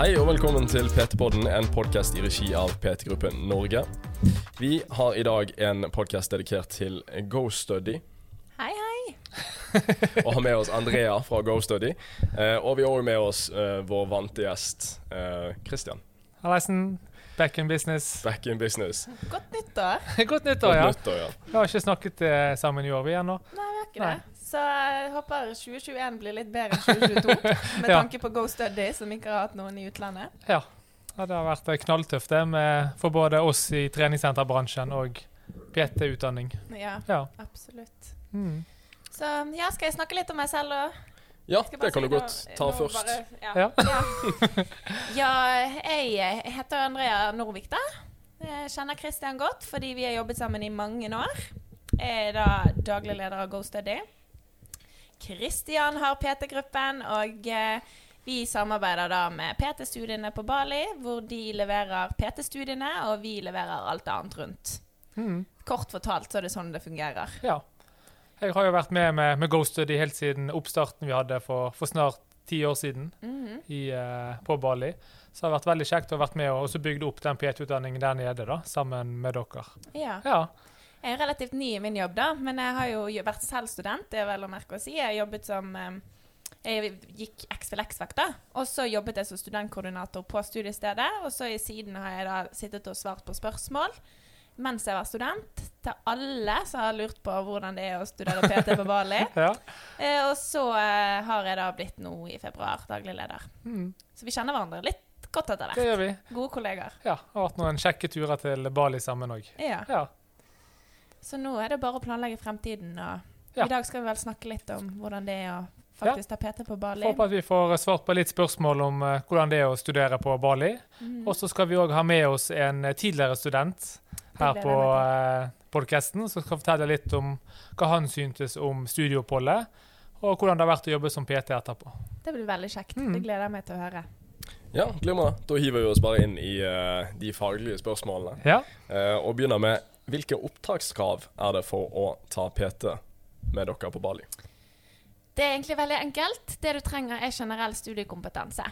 Hei og velkommen til PT-podden, en podkast i regi av PT-gruppen Norge. Vi har i dag en podkast dedikert til GoStudy, Hei, hei. og har med oss Andrea fra GoStudy. Eh, og vi har òg med oss eh, vår vante gjest eh, Christian. Hallaisen. Back in business. Back in business. Godt nyttår. Godt nyttår, ja. nyttår, ja. Vi har ikke snakket eh, sammen i år, vi ennå. Nei, vi har ikke Nei. det. Så jeg håper 2021 blir litt bedre enn 2022. Med Ja. tanke på Go Study, som ikke har hatt noen i utlandet. Ja. ja. Det har vært eh, knalltøft det med, for både oss i treningssenterbransjen og PT-utdanning. Ja, Ja. absolutt. Mm. Så ja, skal jeg snakke litt om meg selv og Ja, det kan si du godt noe, ta noe først. bare- ja. Ja. Ja. jeg heter Andrea Norvik, da. Jeg kjenner Christian godt fordi vi har jobbet sammen i mange år. Jeg er da daglig leder av GoStudy. Christian har PT-gruppen, og eh, vi samarbeider da med PT-studiene på Bali, hvor de leverer PT-studiene, og vi leverer alt annet rundt. Mm. Kort fortalt så er det sånn det fungerer. ja. Jeg har jo vært med med, med GoStudy helt siden oppstarten vi hadde for, for snart ti år siden Mhm. i, eh, på Bali. Så det har vært veldig kjekt å ha vært med og også bygd opp den PT-utdanningen der nede, da, sammen med dere. Ja. Ja. Jeg er relativt ny i min jobb, da, men jeg har jo vært selv student. Det er vel å merke å si. Jeg jobbet som eh, Jeg gikk XFLX-vakt, da. Og så jobbet jeg som studentkoordinator på studiestedet. Og så i siden har jeg da sittet og svart på spørsmål mens jeg var student. Til alle som har lurt på hvordan det er å studere PT på Bali. ja. Eh, og så eh, har jeg da blitt nå i februar daglig leder. Mm. Så vi kjenner hverandre litt godt etter hvert. Det gjør vi. Gode kollegaer. Ja, og hatt noen kjekke turer til Bali sammen òg. Ja. Ja. Så nå er det bare å planlegge fremtiden. Og Ja. I dag skal vi vel snakke litt om hvordan det er å faktisk ta PT på Bali. Håper at vi får svart på litt spørsmål om eh, hvordan det er å studere på Bali. Mm. Og så skal vi òg ha med oss en eh, tidligere student her på uh, podkasten, som skal fortelle litt om hva han syntes om studieoppholdet, og hvordan det har vært å jobbe som PT etterpå. Det blir veldig kjekt. Mm. Det gleder jeg meg til å høre. Ja, glimrende. Da hiver vi oss bare inn i uh, de faglige spørsmålene. Ja. Uh, og begynner med hvilke opptakskrav er det for å ta PT med dere på Bali? Det er egentlig veldig enkelt. Det du trenger, er generell studiekompetanse.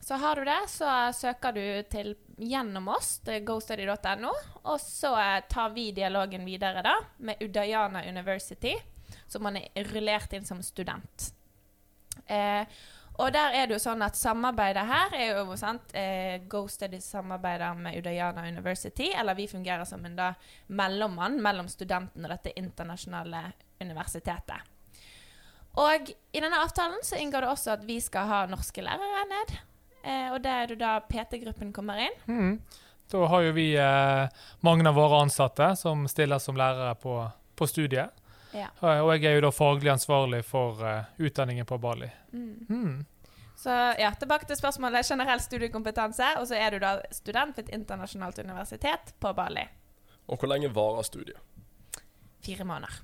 Så har du det, så søker du til gjennom oss, gostudy.no, og så tar vi dialogen videre da med Udayana University, som man er rullert inn som student. Eh, og der er det jo sånn at samarbeidet her er jo sant, eh, GoStudy samarbeider med Udayana University, eller vi fungerer som en da mellommann mellom studenten og dette internasjonale universitetet. Og i denne avtalen så inngår det også at vi skal ha norske lærere ned. Eh, og det er jo da PT-gruppen kommer inn. Mm. Da har jo vi eh, mange av våre ansatte som stiller som lærere på, på studiet. Ja. Eh, Og jeg er jo da faglig ansvarlig for eh, utdanningen på Bali. Mm. Mm. Så ja, tilbake til spørsmålet generell studiekompetanse. Og så er du da student ved et internasjonalt universitet på Bali. Og hvor lenge varer studiet? Fire måneder.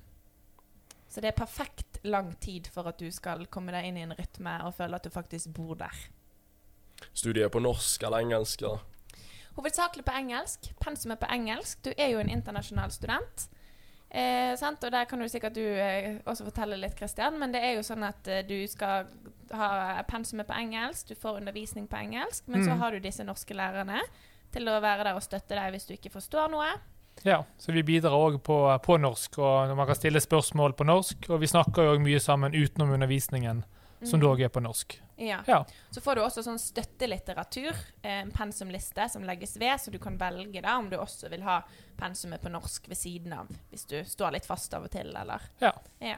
Så det er perfekt lang tid for at du skal komme deg inn i en rytme og føle at du faktisk bor der. Studiet er på norsk eller engelsk? Ja. Hovedsakelig på engelsk. Pensum er på engelsk. Du er jo en internasjonal student. Eh, sant? Og der kan du sikkert du eh, også fortelle litt, Kristian. Men det er jo sånn at eh, du skal ha pensumet på engelsk, du får undervisning på engelsk, men så Mm. har du disse norske lærerne til å være der og støtte deg hvis du ikke forstår noe. Ja, så vi bidrar òg på, på norsk, og man kan stille spørsmål på norsk. Og vi snakker jo òg mye sammen utenom undervisningen, som da òg er på norsk. Ja. Ja. Så får du også sånn støttelitteratur, eh, en pensumliste som legges ved, så du kan velge da om du også vil ha pensumet på norsk ved siden av, hvis du står litt fast av og til, eller Ja. Ja.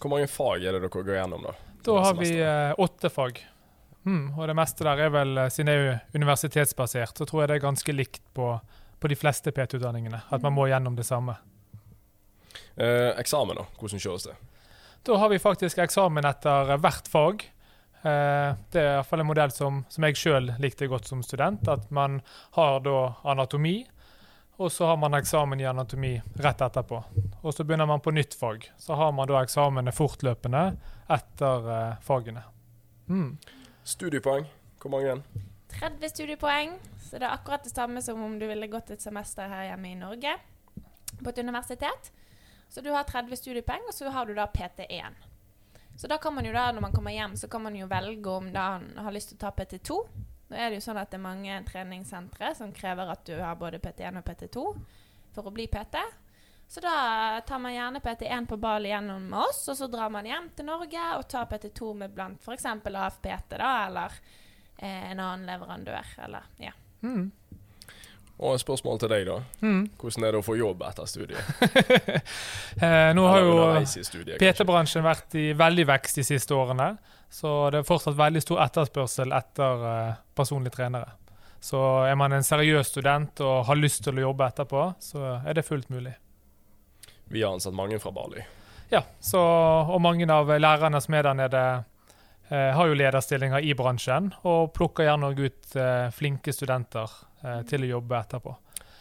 Hvor mange fag er det dere går gjennom, da? Da har vi eh, åtte fag. Mm, og det meste der er vel, eh, siden det er jo universitetsbasert, så tror jeg det er ganske likt på, på de fleste PT-utdanningene. At man må gjennom det samme. Eh, eksamen, da? Hvordan kjøres det? Da har vi faktisk eksamen etter hvert fag. Eh, Det er i hvert fall en modell som, som jeg sjøl likte godt som student. At man har da anatomi, og så har man eksamen i anatomi rett etterpå. Og så begynner man på nytt fag. Så har man da eksamene fortløpende etter eh, fagene. Mm. Studiepoeng? Hvor mange igjen? 30 studiepoeng, så det er akkurat det samme som om du ville gått et semester her hjemme i Norge på et universitet. Så du har 30 studiepoeng, og så har du da PT1. Så da kan man jo da, når man kommer hjem, så kan man jo velge om da han har lyst til å ta PT2, Nå er det jo sånn at det er mange treningssentre som krever at du har både PT1 og PT2 for å bli PT. Så da tar man gjerne PT1 på Bali gjennom oss, og så drar man hjem til Norge og tar PT2 med blant f.eks. AFPT, da, eller eh, en annen leverandør, eller ja. Mm. Og spørsmål til deg, da. Mm. Hvordan er det å få jobb etter studiet? Eh, nå har jo? PT-bransjen vært i veldig vekst de siste årene. Så det er fortsatt veldig stor etterspørsel etter eh, personlige trenere. Så er man en seriøs student og har lyst til å jobbe etterpå, så er det fullt mulig. Vi har ansatt mange fra Bali. Ja, så, og mange av lærerne som er der nede, eh, har jo lederstillinger i bransjen, og plukker gjerne ut eh, flinke studenter til å jobbe etterpå.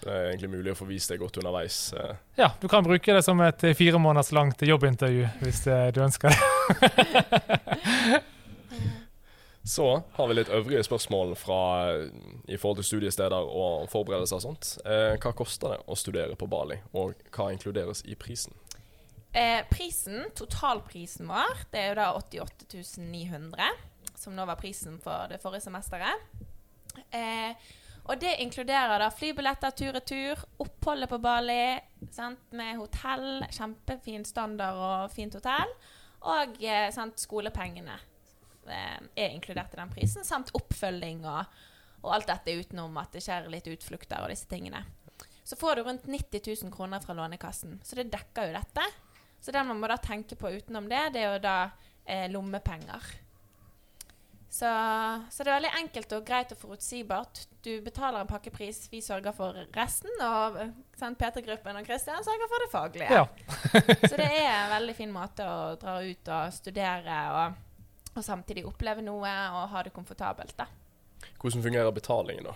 Det er egentlig mulig å få vist deg godt underveis. eh. Ja, du kan bruke det som et eh, fire måneders langt jobbintervju hvis eh, du ønsker det. Så har vi litt øvrige spørsmål fra, i forhold til studiesteder og forberedelser og sånt. Eh, hva koster det å studere på Bali, og hva inkluderes i prisen? Eh, prisen, totalprisen vår, det er jo da 88 900, som nå var prisen for det forrige semesteret. Eh, og det inkluderer da flybilletter tur-retur, oppholdet på Bali sant, med hotell, kjempefin standard og fint hotell, og eh, sant, skolepengene eh, er inkludert i den prisen, samt oppfølging og, og alt dette utenom at det skjer litt utflukter og disse tingene. Så får du rundt 90 000 kroner fra Lånekassen, så det dekker jo dette. Så det man må da tenke på utenom det, det er jo da eh, lommepenger. Så, så det er veldig enkelt og greit og forutsigbart. Du betaler en pakkepris, vi sørger for resten. Og eh, sant, P3-gruppen og Kristian sørger for det faglige. Ja. så det er en veldig fin måte å dra ut og studere og, og samtidig oppleve noe og ha det komfortabelt. da. Hvordan fungerer betalingen, da?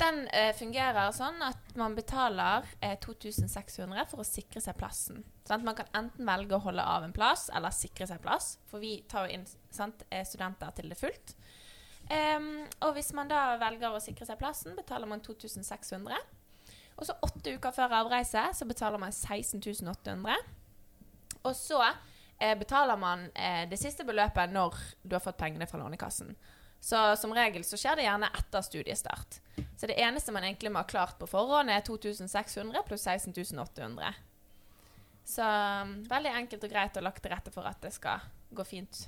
Den eh, fungerer sånn at man betaler eh, 2600 for å sikre seg plassen. Sant? Man kan enten velge å holde av en plass eller sikre seg plass, for vi tar jo inn sant, eh, studenter til det fullt. Um, og hvis man da velger å sikre seg plassen, betaler man 2600. Og så åtte uker før avreise så betaler man 16800. Og så eh, betaler man eh, det siste beløpet når du har fått pengene fra Lånekassen. Så som regel så skjer det gjerne etter studiestart. Så det eneste man egentlig må ha klart på forhånd, er 2600 pluss 16800. Så um, veldig enkelt og greit og lagt til rette for at det skal gå fint.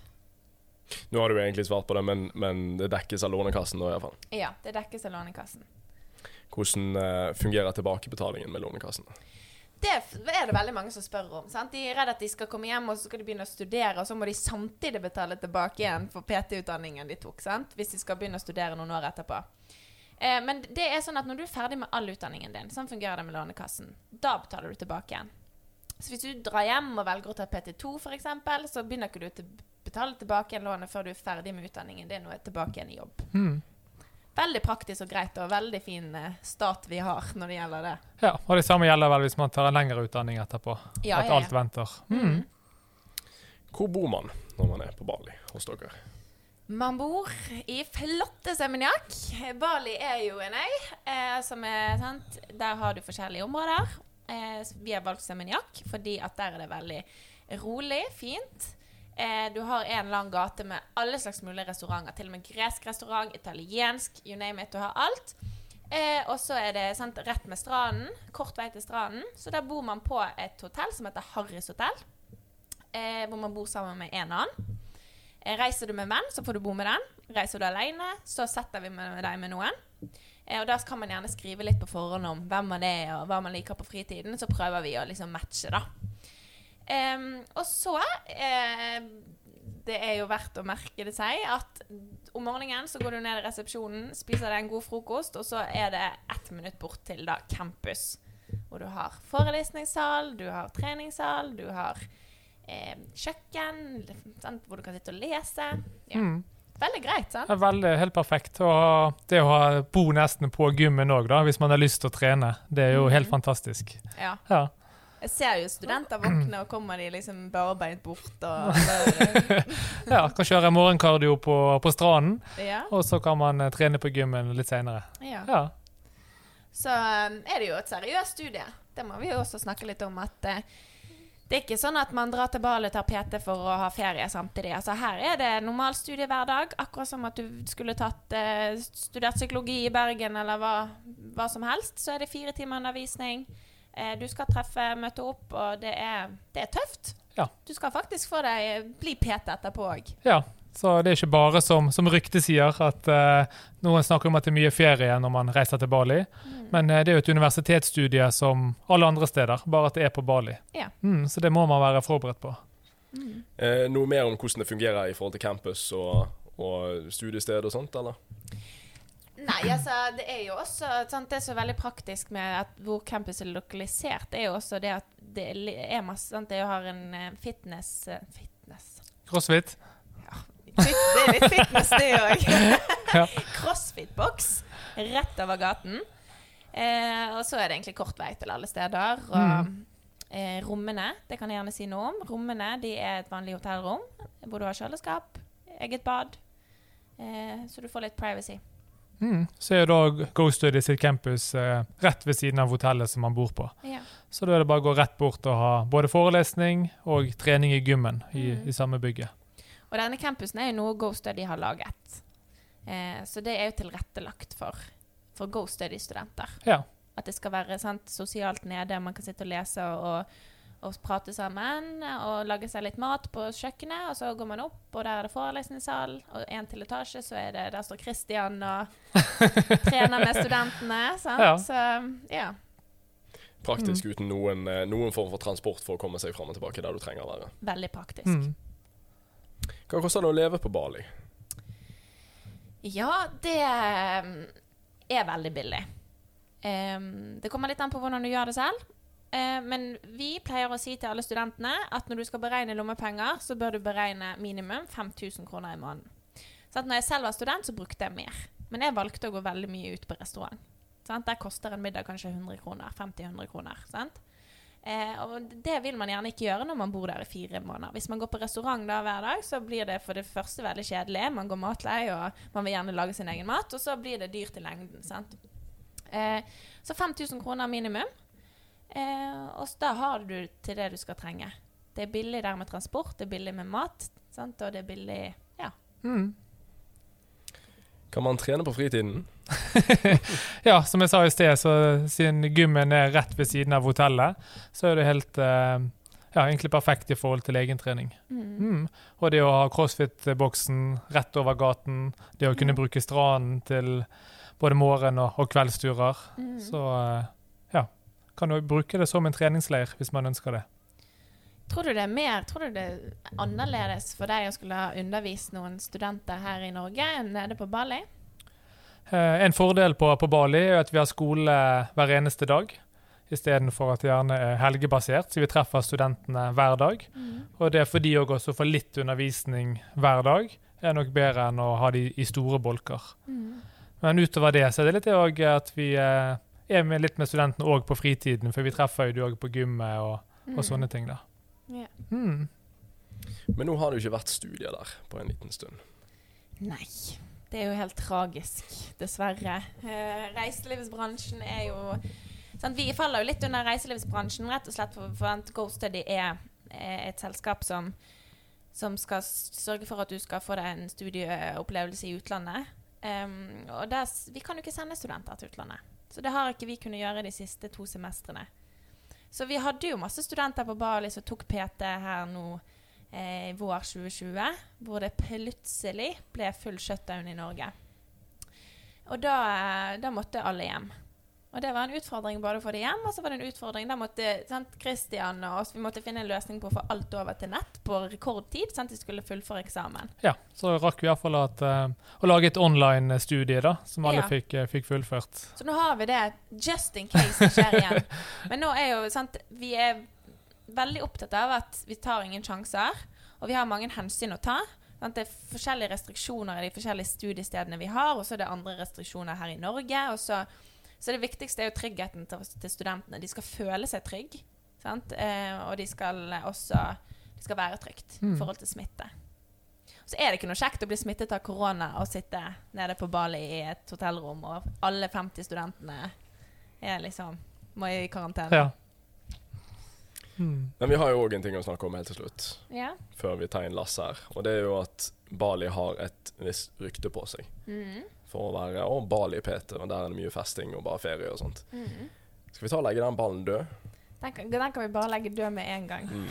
Nå har du egentlig svart på det, men, men det dekkes av Lånekassen nå, iallfall. Ja, det dekkes av Lånekassen. Hvordan uh, fungerer tilbakebetalingen med Lånekassen? Det er det veldig mange som spør om. Sant? De er redd at de skal komme hjem og så skal de begynne å studere, og så må de samtidig betale tilbake igjen for PT-utdanningen de tok. Sant? Hvis de skal begynne å studere noen år etterpå. Eh, men det er sånn at når du er ferdig med all utdanningen din, sånn fungerer det med Lånekassen, da betaler du tilbake igjen. Så hvis du drar hjem og velger å ta PT2 f.eks., så begynner ikke du å til- betale tilbake igjen lånet før du er ferdig med utdanningen din og er tilbake igjen i jobb. Mm. Veldig praktisk og greit, og veldig fin eh, stat vi har når det gjelder det. Ja, og det samme gjelder vel hvis man tar en lengre utdanning etterpå. Ja, at ja, alt venter. Mm. Hvor bor man når man er på Bali hos dere? Man bor i flotte Seminyak. Bali er jo en øy eh, som er sant Der har du forskjellige områder. Eh, vi har valgt Seminyak fordi at der er det veldig rolig, fint. Eh, du har en lang gate med alle slags mulige restauranter. Til og med gresk restaurant, italiensk, you name it. Du har alt. Eh, og så er det sant, rett med stranden. Kort vei til stranden. Så der bor man på et hotell som heter Harrys hotell. Eh, hvor man bor sammen med en annen. Eh, Reiser du med venn, så får du bo med den. Reiser du alene, så setter vi med deg med noen. Eh, og da kan man gjerne skrive litt på forhånd om hvem man er, og hva man liker på fritiden. Så prøver vi å liksom matche, da. Um, og så eh, Det er jo verdt å merke det seg at om morgenen så går du ned i resepsjonen, spiser deg en god frokost, og så er det ett minutt bort til da campus. Hvor du har forelesningssal, du har treningssal, du har eh, kjøkken, sant, hvor du kan sitte og lese. Ja. Mm. Veldig greit, sant? Det er veldig, helt perfekt. Og det å ha, bo nesten på gymmen òg, hvis man har lyst til å trene, det er jo helt Mhm. fantastisk. Ja. Ja. Jeg ser jo studenter våkne, og kommer de liksom barbeint bort og ja kan kjøre morgenkardio på, på stranden, Ja. og så kan man eh, trene på gymmen litt seinere. ja. Ja. Så um, er det jo et seriøst studie. Det må vi jo også snakke litt om. At eh, Det er ikke sånn at man drar til Bali og tar PT for å ha ferie samtidig. Altså Her er det normal studie hver dag, akkurat som at du skulle tatt eh, studert psykologi i Bergen eller hva, hva som helst. Så er det fire timer undervisning. Eh, du skal treffe, møte opp, og det er, det er tøft. Ja. Du skal faktisk få deg bli PT etterpå òg. Ja, så det er ikke bare som, som ryktet sier, at uh, noen snakker om at det er mye ferie når man reiser til Bali. Men uh, det er jo et universitetsstudie som alle andre steder, bare at det er på Bali. Ja. Mm, så det må man være forberedt på. Eh, noe mer om hvordan det fungerer i forhold til campus og, og studiested og sånt, eller? Nei, altså det er jo også sant, Det som er veldig praktisk med at hvor campus er lokalisert, det er jo også det at det er masse sant, Det har en eh, fitness Fitness Crossfit? Fit, Det er litt fitness, det òg. Ja. Crossfit-boks rett over gaten. Eh, og så er det egentlig kort vei til alle steder. Og eh, rommene, det kan jeg gjerne si noe om. Rommene de er et vanlig hotellrom hvor du har kjøleskap, eget bad. Eh, så du får litt privacy. Mm. Så er jo da GoStudy sitt campus eh, rett ved siden av hotellet som man bor på. Ja. Så da er det bare å gå rett bort og ha både forelesning og trening i gymmen i, Mm. i samme bygget. Og denne campusen er jo noe Go Study har laget. Eh, så det er jo tilrettelagt for, for Go Study-studenter. Ja. At det skal være sant, sosialt nede, man kan sitte og lese og, og prate sammen. Og lage seg litt mat på kjøkkenet, og så går man opp, og der er det forelesningssal. Og en til etasje, så er det, der står Christian og trener med studentene. Sant? Ja. Så ja. Praktisk uten noen, eh, noen form for transport for å komme seg fram og tilbake der du trenger å være. Veldig praktisk. Mm. Hva koster det å leve på Bali? Ja, det um, er veldig billig. Um, det kommer litt an på hvordan du gjør det selv. Eh, men vi pleier å si til alle studentene at når du skal beregne lommepenger, så bør du beregne minimum 5000 kroner i måneden. Så når jeg selv var student, så brukte jeg mer. Men jeg valgte å gå veldig mye ut på restaurant. Sant? Der koster en middag kanskje 100 kroner. 50-100 kroner. Sant? Eh, og det vil man gjerne ikke gjøre når man bor der i fire måneder. Hvis man går på restaurant da hver dag, så blir det for det første veldig kjedelig. Man går matlei, og man vil gjerne lage sin egen mat. Og så blir det dyrt i lengden. Sant? Eh, så 5000 kroner minimum. Eh, og da har du til det du skal trenge. Det er billig der med transport, det er billig med mat, sant? og det er billig Ja. Mm. Kan man trene på fritiden? Ja, som jeg sa i sted, så siden gymmen er rett ved siden av hotellet, så er det helt eh, ja, egentlig perfekt i forhold til egentrening. Mm. Og det å ha crossfit-boksen rett over gaten, det å kunne Mm. bruke stranden til både morgen- og, og kveldsturer, Mm. så eh, ja, kan du bruke det som en treningsleir hvis man ønsker det. Tror du det er mer Tror du det er annerledes for deg å skulle ha undervist noen studenter her i Norge enn nede på Bali? Eh, En fordel på, på Bali er at vi har skole hver eneste dag, istedenfor at det gjerne er helgebasert. Så vi treffer studentene hver dag. Og det for de òg også å få litt undervisning hver dag, er nok bedre enn å ha de i store bolker. Men utover det så er det litt òg at vi eh, er med litt med studentene òg på fritiden, for vi treffer jo de òg på gymmet og, og sånne ting, da. Ja. Mm. Men nå har det jo ikke vært studier der på en liten stund. Nei. Det er jo helt tragisk, dessverre. Uh, reiselivsbransjen er jo sant? Vi faller jo litt under reiselivsbransjen, rett og slett for, for at GoStudy er, er et selskap som, som skal sørge for at du skal få deg en studieopplevelse i utlandet. Um, og der, vi kan jo ikke sende studenter til utlandet. Så det har ikke vi kunnet gjøre de siste to semestrene. Så vi hadde jo masse studenter på Bali som tok PT her nå eh, vår 2020, hvor det plutselig ble full shutdown i Norge. Og da, eh, da måtte alle hjem. Og det var en utfordring både å få det hjem, og så var det en utfordring Da måtte sant, Christian og oss vi måtte finne en løsning på å få alt over til nett på rekordtid. Sant, de skulle fullføre eksamen. Ja, så rakk vi iallfall at, uh, å lage et online-studie, da, som alle Ja. fikk, uh, fikk fullført. Så nå har vi det just in case det skjer igjen. Men nå er jo sant, vi er veldig opptatt av at vi tar ingen sjanser, og vi har mange hensyn å ta. Sant? Det er forskjellige restriksjoner i de forskjellige studiestedene vi har, og så er det andre restriksjoner her i Norge. Og så, så det viktigste er jo tryggheten til, til studentene. De skal føle seg trygge, sant? Eh, og de skal også det skal være trygt i Mm. forhold til smitte. Så er det ikke noe kjekt å bli smittet av korona og sitte nede på Bali i et hotellrom, og alle 50 studentene er liksom må i karantene. Ja. Mm. Men vi har jo òg en ting å snakke om helt til slutt, Ja. før vi tar inn Lasse her. Og det er jo at Bali har et visst rykte på seg Mm. For å være å, Bali Peter, og der er det mye festing og bare ferie og sånt. Mm. Skal vi ta og legge den ballen død? Den, kan, den kan vi bare legge død med en gang. Mm.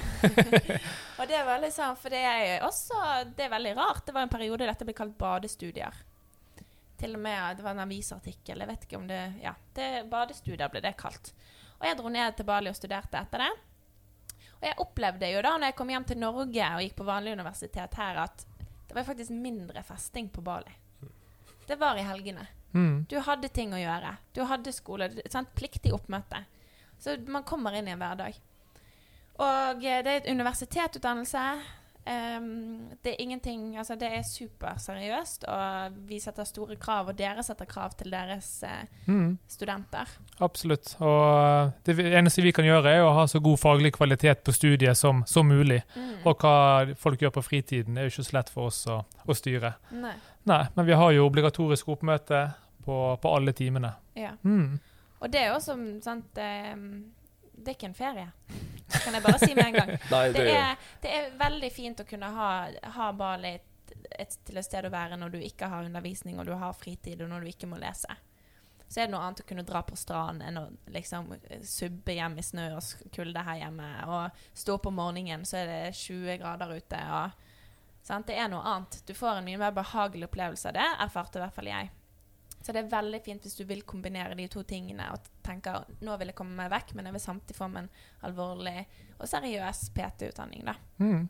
Og det er veldig sånn, for det er også Det er veldig rart. Det var en periode dette ble kalt badestudier. Til og med Det var en avisartikkel. Jeg vet ikke om det Ja, det, badestudier ble det kalt. Og jeg dro ned til Bali og studerte etter det. Og jeg opplevde jo da når jeg kom hjem til Norge og gikk på vanlig universitet her, at det var faktisk mindre festing på Bali. Det var i helgene. Mm. Du hadde ting å gjøre. Du hadde skole. Sant? Pliktig oppmøte. Så man kommer inn i en hverdag. Og eh, det er et universitetsutdannelse. Um, det er ingenting Altså, det er superseriøst, og vi setter store krav, og dere setter krav til deres uh, Mm. studenter. Absolutt. Og det eneste vi kan gjøre, er å ha så god faglig kvalitet på studiet som, som mulig. Mm. Og hva folk gjør på fritiden, er jo ikke så lett for oss å, å styre. Nei. Nei, men vi har jo obligatorisk oppmøte på, på alle timene. Ja. Mm. Og det er jo som sant ehm, Det er ikke en ferie. Det kan jeg bare si med en gang. Nei, Det det er det er veldig fint å kunne ha, ha Bali et, et, til et sted å være når du ikke har undervisning, og du har fritid, og når du ikke må lese. Så er det noe annet å kunne dra på stranden enn å liksom subbe hjem i snø og kulde her hjemme. Og stå opp om morgenen, så er det 20 grader ute. Og, sant? Det er noe annet. Du får en mye mer behagelig opplevelse av det, erfarte i hvert fall jeg. Så det er veldig fint hvis du vil kombinere de to tingene og tenker nå vil jeg komme meg vekk, men jeg vil samtidig få meg en alvorlig og seriøs PT-utdanning. da. Mm.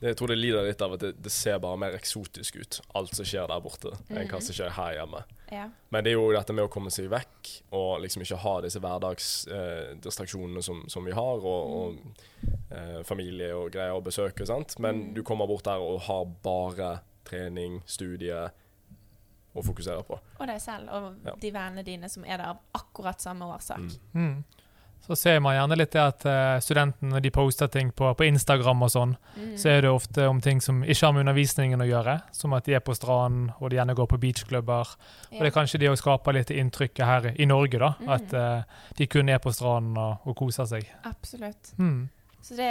Det, jeg tror det lider litt av at det, det ser bare mer eksotisk ut, alt som skjer der borte, enn hva Mhm. som skjer her hjemme. Ja. Men det er jo dette med å komme seg vekk, og liksom ikke ha disse hverdagsdistraksjonene som, som vi har, og, og eh, familie og greier å besøke, sant. Men Mm. du kommer bort der og har bare trening, studie å fokusere på. Og deg selv, og Ja. de vennene dine som er der av akkurat samme årsak. Mm. Så ser man gjerne litt det at eh, studentene når de poster ting på, på Instagram og sånn, Mm. så er det ofte om ting som ikke har med undervisningen å gjøre, som at de er på stranden og de gjerne går på beachklubber. Og det er kanskje det å skape litt inntrykket her i Norge, da. Mm. At uh, de kun er på stranden og, og koser seg. Absolutt. Mm. Så det,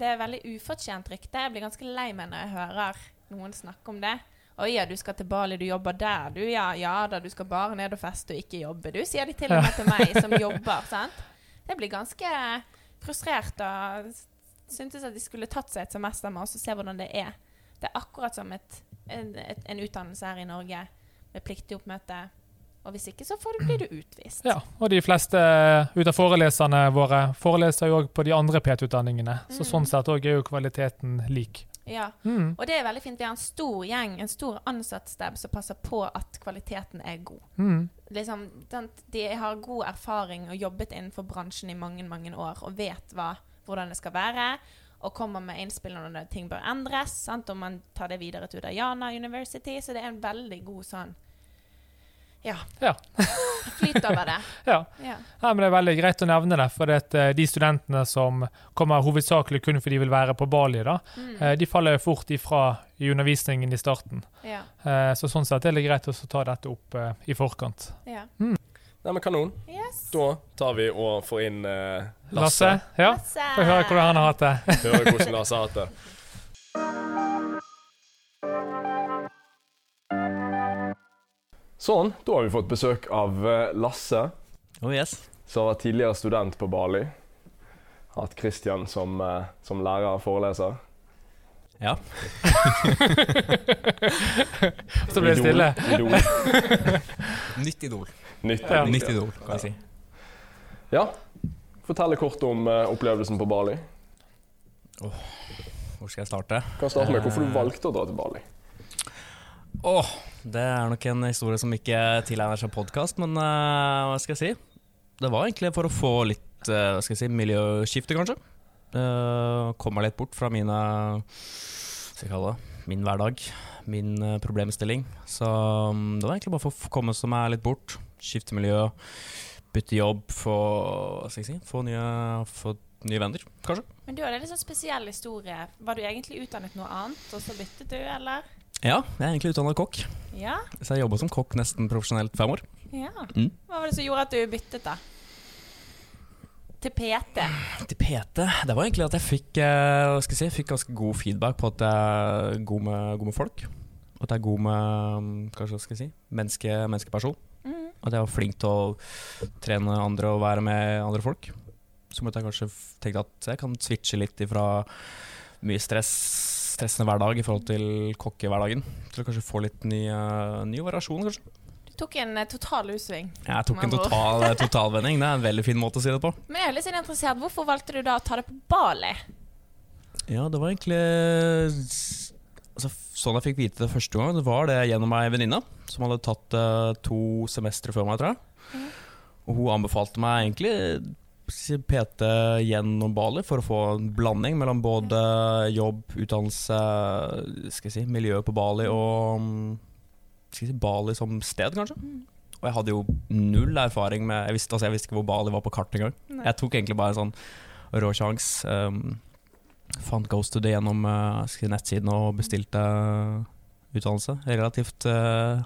det er veldig ufortjent rykte. Jeg blir ganske lei meg når jeg hører noen snakke om det. Å ja, du skal til Bali, du jobber der, du. Ja, ja da, du skal bare ned og feste og ikke jobbe. Du sier de til og med til meg som jobber, sant. Jeg blir ganske frustrert og syntes at de skulle tatt seg et semester med oss og se hvordan det er. Det er akkurat som et, en, et, en utdannelse her i Norge med pliktig oppmøte. Og hvis ikke, så får du, blir du utvist. Ja, og de fleste ut av foreleserne våre foreleser jo òg på de andre PT-utdanningene. Så Mm. sånn sett òg er jo kvaliteten lik. Ja. Mm. Og det er veldig fint. Vi har en stor gjeng, en stor ansattstab som passer på at kvaliteten er god. Mm. Liksom, de har god erfaring og jobbet innenfor bransjen i mange mange år og vet hva, hvordan det skal være. Og kommer med innspill når ting bør endres. Sant? Og man tar det videre til Udayana University. Så det er en veldig god sånn Ja. Ja. Flyt over det. ja. Ja. Nei, men Det er veldig greit å nevne det, for det at, eh, de studentene som kommer hovedsakelig kun fordi de vil være på Bali, da, Mm. eh, de faller fort ifra i undervisningen i starten. ja. Eh, Så sånn sett er det greit å ta dette opp i forkant. ja. Nei, men kanon. Yes. Da tar vi og får inn eh, Lasse? Lasse. Ja? Lasse. Får høre hvordan han har hatt det. Høre hvordan Lasse har hatt det. Sånn, da har vi fått besøk av eh, Lasse, Oh yes. som var tidligere student på Bali. Hatt Christian som, eh, som lærer og foreleser. Ja. Så ble det stille. Idol. Nytt idol. Nytt Ja. Nytt idol, kan jeg si. Ja. Fortell kort om eh, opplevelsen på Bali. Hvor skal jeg starte? Kan starte med hvorfor du valgte å dra til Bali. Åh, det er nok en historie som ikke tilegner seg podkast, men uh, hva skal jeg si? Det var egentlig for å få litt uh, hva skal jeg si, miljøskifte, kanskje. Uh, Komme meg litt bort fra mine skal jeg kalle det? Min hverdag, min eh, problemstilling. Så um, det var egentlig bare for å komme meg litt bort. Skifte miljø, bytte jobb, få Hva skal jeg si? Få nye, få nye venner, kanskje. Men du har en litt sånn spesiell historie. Var du egentlig utdannet noe annet, og så byttet du, eller? Ja, jeg er egentlig utdannet kokk. Ja. Så jeg jobba som kokk nesten profesjonelt fem år. ja. Mm. Hva var det som gjorde at du byttet, da? til PT? Til PT Det var egentlig at jeg fikk, eh, hva skal jeg si, fikk ganske god feedback på at jeg er god med, god med folk. Og at jeg er god med mm, Kanskje hva skal jeg si menneske, menneskeperson. Mm. At jeg var flink til å trene andre og være med andre folk. Så måtte jeg kanskje tenke at jeg kan switche litt ifra mye stress, stressende hverdag i forhold til kokkehverdagen. Til å kanskje få litt ny, uh, ny variasjon, kanskje. Du tok en uh, total U-sving. Jeg tok en total, eh, totalvending. Det er en veldig fin måte å si det på. Men jeg er litt sånn interessert. Hvorfor valgte du da å ta det på Bali? Ja, det var egentlig altså, Sånn jeg fikk vite det første gang, det var det gjennom ei venninne som hadde tatt uh, to semestre før meg, tror jeg. Og hun anbefalte meg egentlig PT gjennom Bali for å få en blanding mellom både jobb, utdannelse, skal jeg si, miljø på Bali og mm, skal jeg si, Bali som sted, kanskje. Og jeg hadde jo null erfaring med Jeg visste, altså, jeg visste ikke hvor Bali var på kartet engang. Jeg tok egentlig bare en sånn rå sjanse. Um, fant Ghosted gjennom uh, si, nettsiden og bestilte utdannelse. Relativt, uh,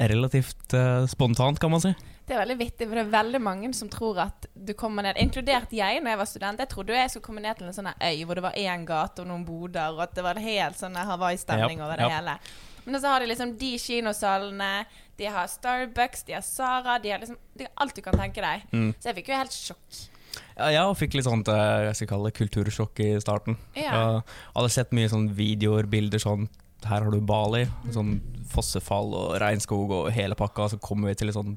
relativt uh, spontant, kan man si. Det er veldig vittig, for det er veldig mange som tror at du kommer ned Inkludert jeg når jeg var student. Jeg trodde jeg skulle komme ned til en sånn øy hvor det var én gate og noen boder, og at det var helt sånn Hawaii-stemning over det ja. hele. Men så har de liksom de kinosalene, de har Starbucks, de har Sara, de har liksom de har alt du kan tenke deg. Mm. Så jeg fikk jo helt sjokk. Ja, jeg fikk litt sånt uh, jeg skal kalle det kultursjokk i starten. Ja. Jeg hadde sett mye sånn videoer, bilder sånn Her har du Bali. Sånn fossefall og regnskog og hele pakka. Så kommer vi til litt sånn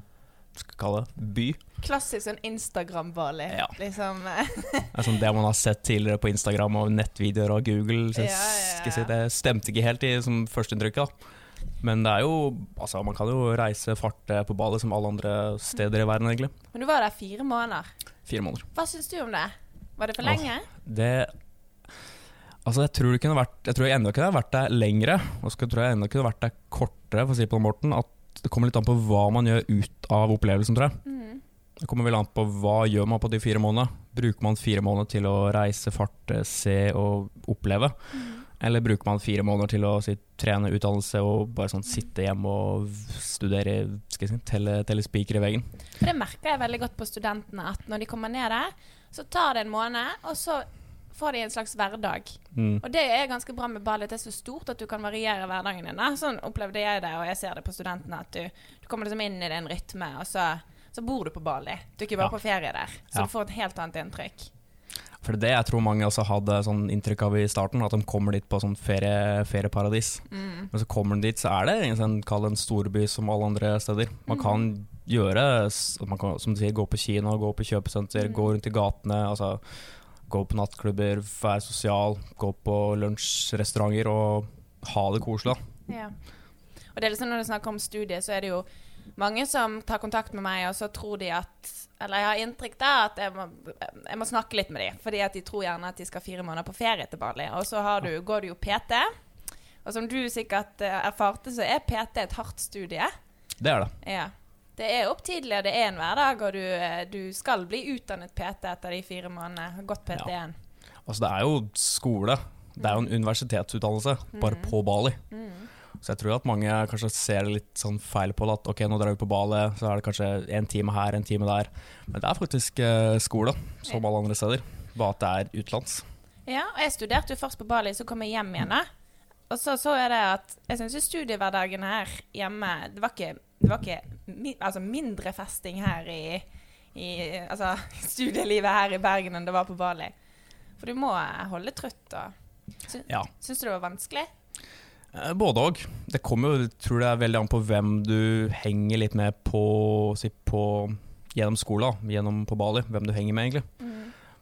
skal kalle det, by. Klassisk sånn Instagram-Bali. Ja. Liksom. Det sånn det man har sett tidligere på Instagram og nettvideoer og Google. Så Ja, ja, si, det stemte ikke helt i som førsteinntrykk. Men det er jo Altså, man kan jo reise farte på Bali som alle andre steder i verden, egentlig. Men du var der fire måneder. Fire måneder. Hva syns du om det? Var det for Åh. lenge? Det Altså, jeg tror det kunne vært Jeg tror jeg enda kunne vært der lengre, og så tror jeg enda kunne vært der kortere, for å si på den måten. At det kommer litt an på hva man gjør ut av opplevelsen, tror jeg. Mm. Det kommer vel an på hva gjør man på de fire månedene. Bruker man fire måneder til å reise, farte, se og oppleve? Eller bruker man fire måneder til å si, trene utdannelse og bare sånn sitte hjemme og studere, skal jeg si, telle, telle spiker i veggen? Det merker jeg veldig godt på studentene, at når de kommer ned der, så tar det en måned, og så får de en slags hverdag. Mm. Og det er ganske bra med Bali, det er så stort at du kan variere hverdagen din. Sånn opplevde jeg det, og jeg ser det på studentene, at du, du kommer liksom inn i en rytme, og så, så bor du på Bali. Du er ikke bare Ja. på ferie der. Så Ja. du får et helt annet inntrykk. For det er det jeg tror mange også hadde sånn inntrykk av i starten, at de kommer dit på sånn ferie, ferieparadis. Mm. Men så kommer de dit, så er det en sånn, kall en storby som alle andre steder. Man kan gjøre, man kan, som du sier, gå på kino, gå på kjøpesenter, gå rundt i gatene, altså gå på nattklubber, være sosial, gå på lunsjrestauranter og ha det koselig. da. Ja. Og det er liksom når du snakker om studiet, så er det jo mange som tar kontakt med meg, og så tror de at Eller jeg har inntrykk da at jeg må, jeg må snakke litt med dem, fordi at de tror gjerne at de skal fire måneder på ferie til Bali. Og så har du, går du jo PT. Og som du sikkert eh, erfarte, så er PT et hardt studie. Det er det. Ja. Det er opp tidlig, og det er en hverdag, og du, eh, du skal bli utdannet PT etter de fire månedene. Godt Gått PT1. Altså, det er jo skole. Det er jo en universitetsutdannelse, bare på Bali. Så jeg tror at mange kanskje ser litt sånn feil på det. At ok, nå drar vi på Bali, så er det kanskje en time her, en time der. Men det er faktisk eh, skole, som alle andre steder. Bare at det er utenlands. Ja, og jeg studerte jo først på Bali, så kom jeg hjem igjen. da. Og så så jeg det at jeg syns studiehverdagen her hjemme Det var ikke, det var ikke mi, altså mindre festing her i, i Altså studielivet her i Bergen enn det var på Bali. For du må holde trøtt. og Sy Ja. Syns du det var vanskelig? Eh, Både òg. Det kommer jo, tror det er veldig an på hvem du henger litt med på, si, på gjennom skolen, gjennom på Bali. Hvem du henger med, egentlig.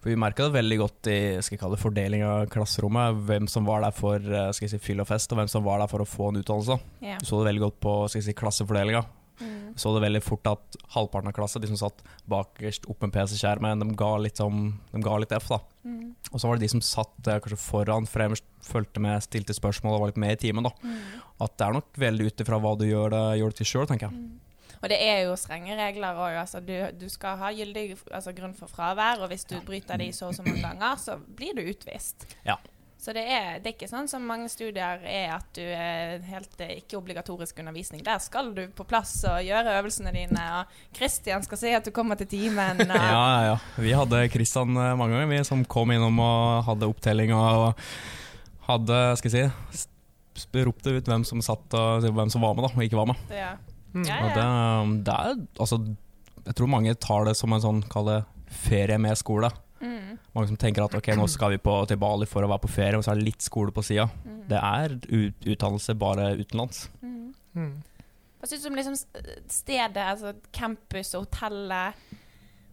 For Vi merka det veldig godt i skal jeg kalle det, fordeling av klasserommet. Hvem som var der for eh, skal jeg si, fyll og fest, og hvem som var der for å få en utdannelse. Yeah. Du så det veldig godt på skal jeg si, klassefordelinga. Mm. Så det veldig fort at halvparten av klassen, de som satt bakerst opp med PC-skjermen, de de ga litt F. da. Mm. Og så var det de som satt eh, kanskje foran, fremst, fulgte med, stilte spørsmål og var litt med i timen. da. Mm. At det er nok veldig ut ifra hva du gjør det, gjør det til sjøl, tenker jeg. Og det er jo strenge regler òg. Altså, du, du skal ha gyldig altså, grunn for fravær, og hvis du bryter de så og så mange ganger, så blir du utvist. Ja. Så det er, det er ikke sånn som mange studier er at du er helt eh, ikke-obligatorisk undervisning. Der skal du på plass og gjøre øvelsene dine, og Kristian skal si at du kommer til timen. Ja, ja, ja. Vi hadde Kristian eh, mange ganger, vi som kom innom og hadde opptelling og hadde, skal jeg si, ropte ut hvem som satt og hvem som var med da, og ikke var med. Ja. Mm. Ja, Og det, det er, altså, jeg tror mange tar det som en sånn, kall det ferie med skole. Mm, Mange som tenker at ok, nå skal vi på, til Bali for å være på ferie, og så er det litt skole på sida. mm, Det er ut, utdannelse bare utenlands. mm. Mm. Hva syns du om liksom stedet, altså campus og hotellet?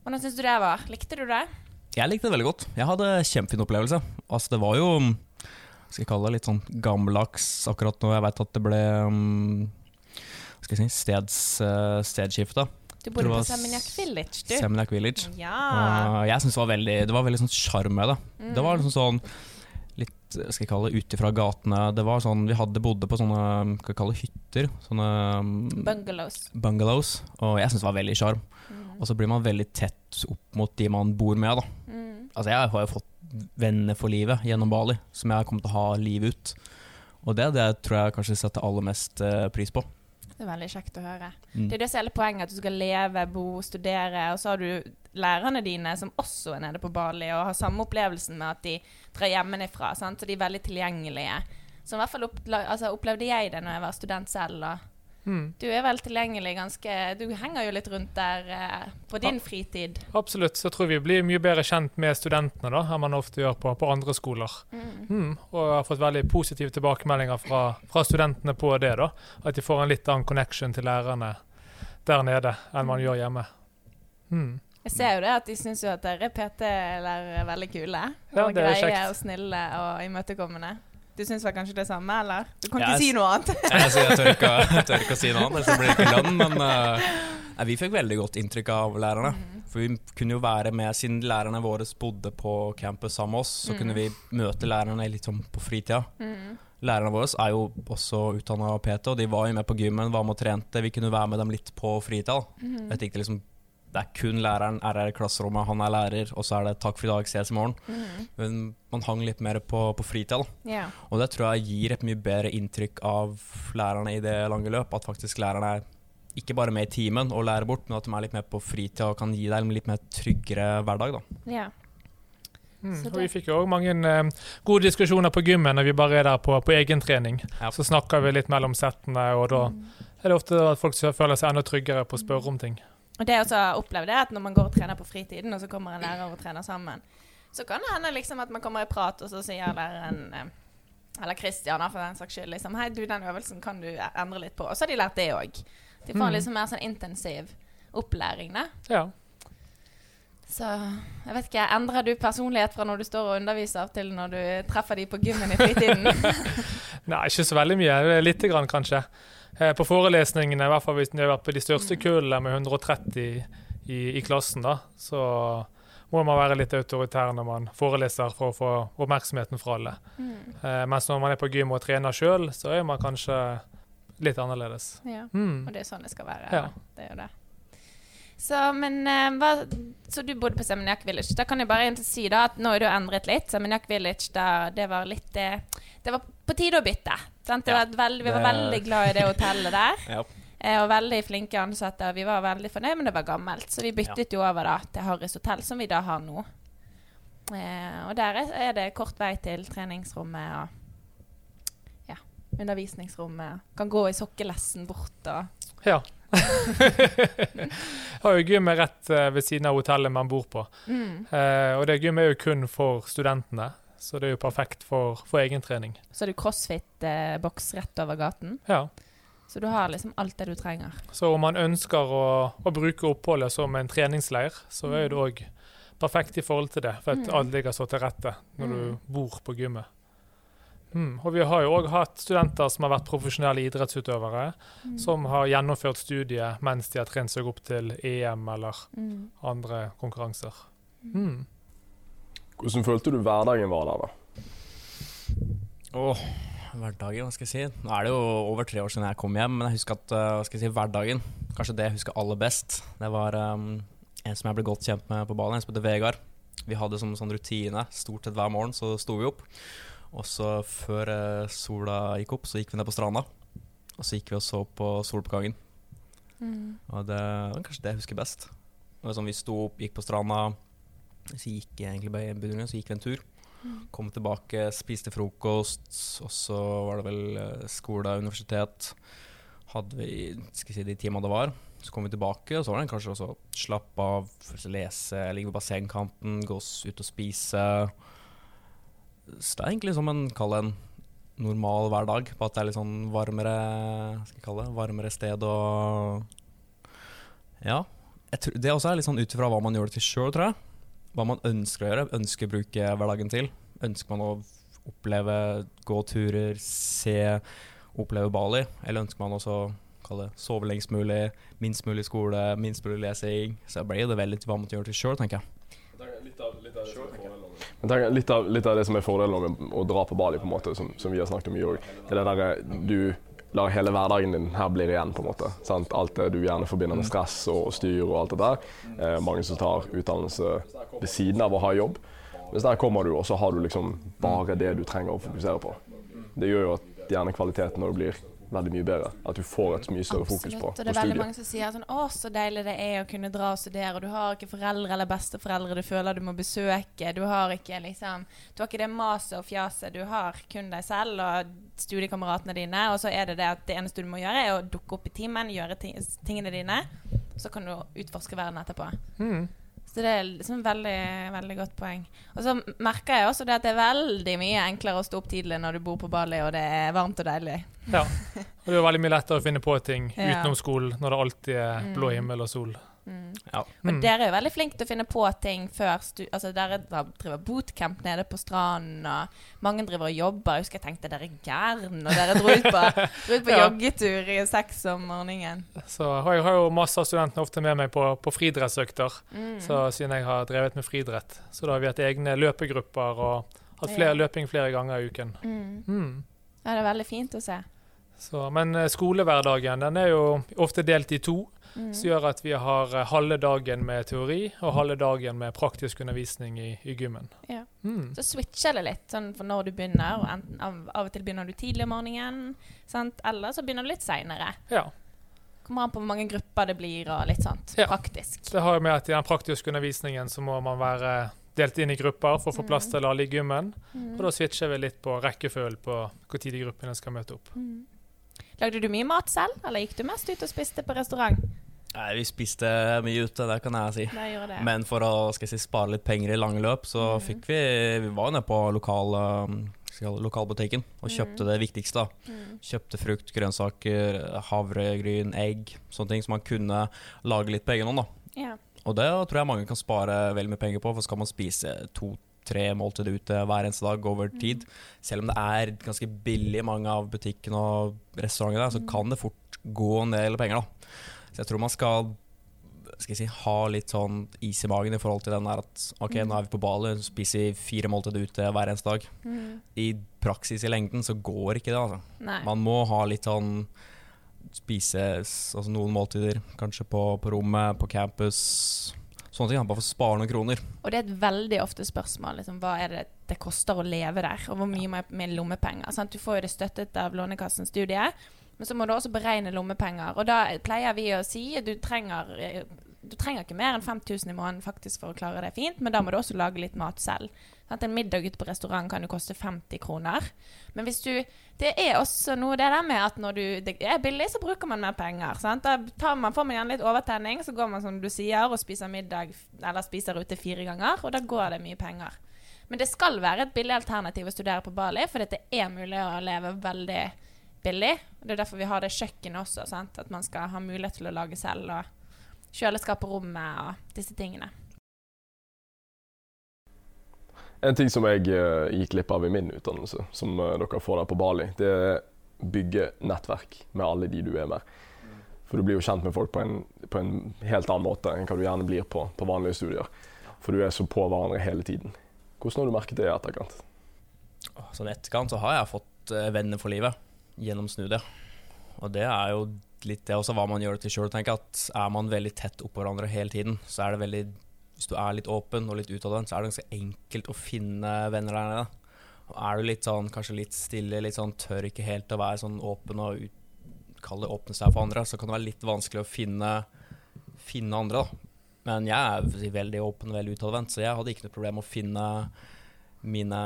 Hvordan syns du det var? Likte du det? Jeg likte det veldig godt. Jeg hadde kjempefin opplevelse. Altså, det var jo skal jeg kalle det litt sånn gammeldags akkurat nå. Jeg veit at det ble um, skal jeg si, steds, uh, stedsskifte. Du bodde på Seminyak Village, du. Seminyak Village. ja. Og jeg synes det var veldig Det var veldig sånn sjarm med det. Mm. Det var liksom sånn litt skal jeg kalle det, ut ifra gatene. Det var sånn, Vi hadde bodde på sånne skal jeg kalle det, hytter. Sånne um, Bungalows. bungalows. Og jeg syns det var veldig sjarm. Mm. Og så blir man veldig tett opp mot de man bor med. da Mm. Altså Jeg har jo fått venner for livet gjennom Bali, som jeg har kommet til å ha livet ut. Og det, det tror jeg kanskje setter aller mest eh, pris på. Det er veldig kjekt å høre. Mm. Det er det som er hele poenget, at du skal leve, bo, studere. Og så har du lærerne dine som også er nede på Bali og har samme opplevelsen med at de drar hjemmefra. Så de er veldig tilgjengelige. Så i hvert fall altså, opplevde jeg det når jeg var student selv. Og Mm. du er vel tilgjengelig ganske Du henger jo litt rundt der eh, på din fritid. Absolutt. Så jeg tror vi blir mye bedre kjent med studentene da, enn man ofte gjør på, på andre skoler. Mm. Mm. Og jeg har fått veldig positive tilbakemeldinger fra, fra studentene på det. da, At de får en litt annen connection til lærerne der nede enn man gjør hjemme. Mm. Jeg ser jo det at de syns jo at dere PT-lærere er veldig kule. Ja, og er greie og snille og imøtekommende. Du syns vel kanskje det samme, eller? Du kan ikke jeg si noe annet. Jeg, jeg, tør ikke, jeg tør ikke å si noe annet, ellers blir det ikke lønn. Men uh, nei, vi fikk veldig godt inntrykk av lærerne. Mm. For vi kunne jo være med, siden lærerne våre bodde på campus sammen med oss, så Mm. kunne vi møte lærerne litt sånn på fritida. Mm. Lærerne våre er jo også utdanna PT, og de var jo med på gymmen, var med og trente. Vi kunne være med dem litt på fritida. da. Mm. Jeg tenkte liksom det er kun læreren er her i klasserommet, han er lærer, og så er det 'takk for i dag, ses i morgen'. Mm. Men man hang litt mer på, på fritida, Yeah. Og det tror jeg gir et mye bedre inntrykk av lærerne i det lange løp. At faktisk lærerne er ikke bare med i timen og lærer bort, men at de er litt mer på fritida og kan gi deg en litt mer tryggere hverdag. da. Yeah. Mm. Og vi fikk jo òg mange eh, gode diskusjoner på gymmen når vi bare er der på, på egentrening. Ja. Så snakker vi litt mellom settene, og da Mm. er det ofte at folk føler seg enda tryggere på å spørre om ting. Og det jeg også har opplevd er at når man går og trener på fritiden, og så kommer en lærer og trener sammen, så kan det hende liksom at man kommer i prat, og så sier læreren eh, eller Christian for den saks skyld, liksom, hei du, den øvelsen kan du endre litt på. Og så har de lært det òg. De får Mm. liksom mer sånn intensiv opplæring, da. Ja. Så jeg vet ikke, endrer du personlighet fra når du står og underviser, til når du treffer de på gymmen i fritiden? Nei, ikke så veldig mye. Lite grann, kanskje. Eh, På forelesningene, i hvert fall hvis vi har vært på de største kullene med 130 i, i klassen, da, så må man være litt autoritær når man foreleser for å få oppmerksomheten fra alle. Mm. Eh, mens når man er på gym og trener sjøl, så er man kanskje litt annerledes. Ja. Mm. Og det er sånn det skal være. Ja. Det er jo det. Så, men eh, hva, så du bodde på Seminyak Village. Da kan jeg bare egentlig si da at nå har du endret litt. Seminyak Village, da, det var litt eh, Det var på tide å bytte. Sant? Ja, var veld, vi var veldig glad i det hotellet der. Ja. eh, Og veldig flinke ansatte. Vi var veldig fornøyd, men det var gammelt. Så vi byttet jo over da til Harrys hotell, som vi da har nå. Eh, og der er, er det kort vei til treningsrommet og ja, undervisningsrommet. Kan gå i sokkelessen bort og Ja. har jo gymmet rett eh, ved siden av hotellet man bor på. mm. Eh, og det gymmet er jo kun for studentene, så det er jo perfekt for, for egentrening. Så har du crossfit-boks rett over gaten. Ja. Så du har liksom alt det du trenger. Så om man ønsker å, å bruke oppholdet som en treningsleir, så er det òg perfekt i forhold til det. For at Mm. alt ligger så til rette når Mm. du bor på gymmet. Mm. Og vi har jo òg hatt studenter som har vært profesjonelle idrettsutøvere, Mm. som har gjennomført studiet mens de har trent seg opp til EM eller Mm. andre konkurranser. Mm. Hvordan følte du hverdagen var der, da? Åh, hverdagen, hva skal jeg si. Nå er det jo over tre år siden jeg kom hjem, men jeg husker at eh, hva skal jeg si, hverdagen Kanskje det jeg husker aller best. Det var um, en som jeg ble godt kjent med på ballen, en som heter Vegard. Vi hadde som sånn rutine. Stort sett hver morgen så sto vi opp. Og så før eh, sola gikk opp, så gikk vi ned på stranda. Og så gikk vi og så på soloppgangen. Mm. Og det var kanskje det jeg husker best. Sånn Vi sto opp, gikk på stranda. Så gikk egentlig bare en begynner, så gikk vi en tur. Mm. Kom tilbake, spiste frokost, og så var det vel skole og universitet. Hadde vi skal si, de timene det var. Så kom vi tilbake, og så var det kanskje også slappe av, lese, ligge på bassengkanten, gå ut og spise. Så det er egentlig som en, kall en normal hverdag, på at det er litt sånn varmere skal jeg kalle det, varmere sted og Ja. Jeg tror, det også er litt sånn ut ifra hva man gjør det til sjøl, tror jeg. Hva man ønsker å gjøre, ønsker å bruke hverdagen til. Ønsker man å oppleve, gå turer, se, oppleve Bali? Eller ønsker man også kalle det sove lengst mulig, minst mulig skole, minst mulig lesing? Så det blir det veldig til hva man gjør det til sjøl, tenker jeg. Litt av, litt av det som er med- litt, av, litt av det som er fordelen med å dra på Bali, på en måte, som, som vi har snakket om mye òg, er det derre du lar hele hverdagen din her blir igjen, på en måte. Sant? Alt det du gjerne forbinder med stress og styr og alt det der. Eh, mange som tar utdannelse ved siden av å ha jobb. Mens der kommer du, og så har du liksom bare det du trenger å fokusere på. Det gjør jo at gjerne kvaliteten når du blir veldig mye bedre. At du får et mye større fokus på, Og det er veldig mange som sier sånn Å, så deilig det er å kunne dra og studere, og du har ikke foreldre eller besteforeldre du føler du må besøke. Du har ikke liksom Du har ikke det maset og fjaset. Du har kun deg selv og studiekameratene dine, og så er det det at det eneste du må gjøre, er å dukke opp i timen, gjøre ting, tingene dine. Så kan du utforske verden etterpå. Mm. Så det er liksom veldig, veldig godt poeng. Og så merker jeg også det at det er veldig mye enklere å stå opp tidlig når du bor på Bali og det er varmt og deilig. Ja. Og det er veldig mye lettere å finne på ting utenom skolen når det alltid er blå Mm. himmel og sol. Mm. Ja. Og Mm. dere er jo veldig flinke til å finne på ting før stu Altså Dere driver bootcamp nede på stranden, og mange driver og jobber. Jeg husker jeg tenkte dere er gærne, og dere dro ut på, dro ut på Ja. joggetur i seks om morgenen. Så jeg har jo masse av studentene ofte med meg på, på friidrettsøkter, Mm. siden jeg har drevet med friidrett. Så da har vi hatt egne løpegrupper og hatt flere, Ja. løping flere ganger i uken. Mm. Mm. Ja, det er veldig fint å se. Så, men eh, skolehverdagen den er jo ofte delt i to, Mm. som gjør at vi har eh, halve dagen med teori og halve dagen med praktisk undervisning i, i gymmen. Ja. Mm. Så switcher det litt sånn for når du begynner. Og enten, av, av og til begynner du tidlig om morgenen, sant? eller så begynner du litt seinere. Ja. Kommer an på hvor mange grupper det blir, og litt sånt. Ja. Praktisk. Det har jo med at i den praktiske undervisningen så må man være delt inn i grupper for å få plass Mm. til alle i gymmen. Mm. Og da switcher vi litt på rekkefølgen på når de gruppene skal møte opp. Mm. Lagde du mye mat selv, eller gikk du mest ut og spiste på restaurant? Nei, vi spiste mye ute, det kan jeg si. Det. Men for å si, spare litt penger i lange løp, så Mm. fikk vi Vi var jo nede på lokal, um, lokalbutikken og kjøpte Mm. det viktigste. da. mm. Kjøpte frukt, grønnsaker, havregryn, egg. Sånne ting som man kunne lage litt på egen hånd. da. Ja. Og det tror jeg mange kan spare veldig mye penger på, for skal man spise to-tre måltider ute hver eneste dag over Mm. tid, selv om det er ganske billig i mange av butikkene og restaurantene, så Mm. kan det fort gå en del penger, da. Så jeg tror man skal skal jeg si, ha litt sånn is i magen i forhold til den der at OK, Mm. nå er vi på Bali, spiser vi fire måltider ute hver eneste dag. Mm. I praksis i lengden så går ikke det, altså. Nei. Man må ha litt sånn spise altså noen måltider, kanskje på, på rommet, på campus. Sånne ting, bare for å spare noen kroner. Og det er et veldig ofte spørsmål. Liksom, hva er det det koster å leve der? Og hvor mye med, med lommepenger? Sant? Du får jo det støttet av Lånekassen studie, men så må du også beregne lommepenger. Og da pleier vi å si at du trenger, eh, du trenger ikke mer enn 5000 i måneden faktisk for å klare det fint, men da må du også lage litt mat selv. Sant? En middag ute på restaurant kan jo koste 50 kroner. Men hvis du Det er også noe det der med at når du, det er billig, så bruker man mer penger. Sant? Da man, får man gjerne litt overtenning, så går man som du sier og spiser middag eller spiser ute fire ganger, og da går det mye penger. Men det skal være et billig alternativ å studere på Bali, for det er mulig å leve veldig billig. Det er derfor vi har det kjøkkenet også, sant? at man skal ha mulighet til å lage selv. og Kjøleskap på rommet og disse tingene. En ting som jeg uh, gikk glipp av i min utdannelse, som uh, dere får der på Bali, det er bygge nettverk med alle de du er med. For du blir jo kjent med folk på en, på en helt annen måte enn hva du gjerne blir på, på vanlige studier. For du er så på hverandre hele tiden. Hvordan har du merket det i etterkant? Sånn etterkant så har jeg fått eh, venner for livet gjennom det. Og det er jo litt det også hva man gjør det til sjøl. Er man veldig tett oppå hverandre hele tiden, så er det veldig Hvis du er litt åpen og litt utadvendt, så er det ganske enkelt å finne venner der nede. Er du litt sånn, kanskje litt stille, litt sånn tør ikke helt å være sånn åpen og ut, kalle det åpne seg for andre, så kan det være litt vanskelig å finne, finne andre. da. Men jeg er veldig åpen og veldig utadvendt, så jeg hadde ikke noe problem med å finne mine,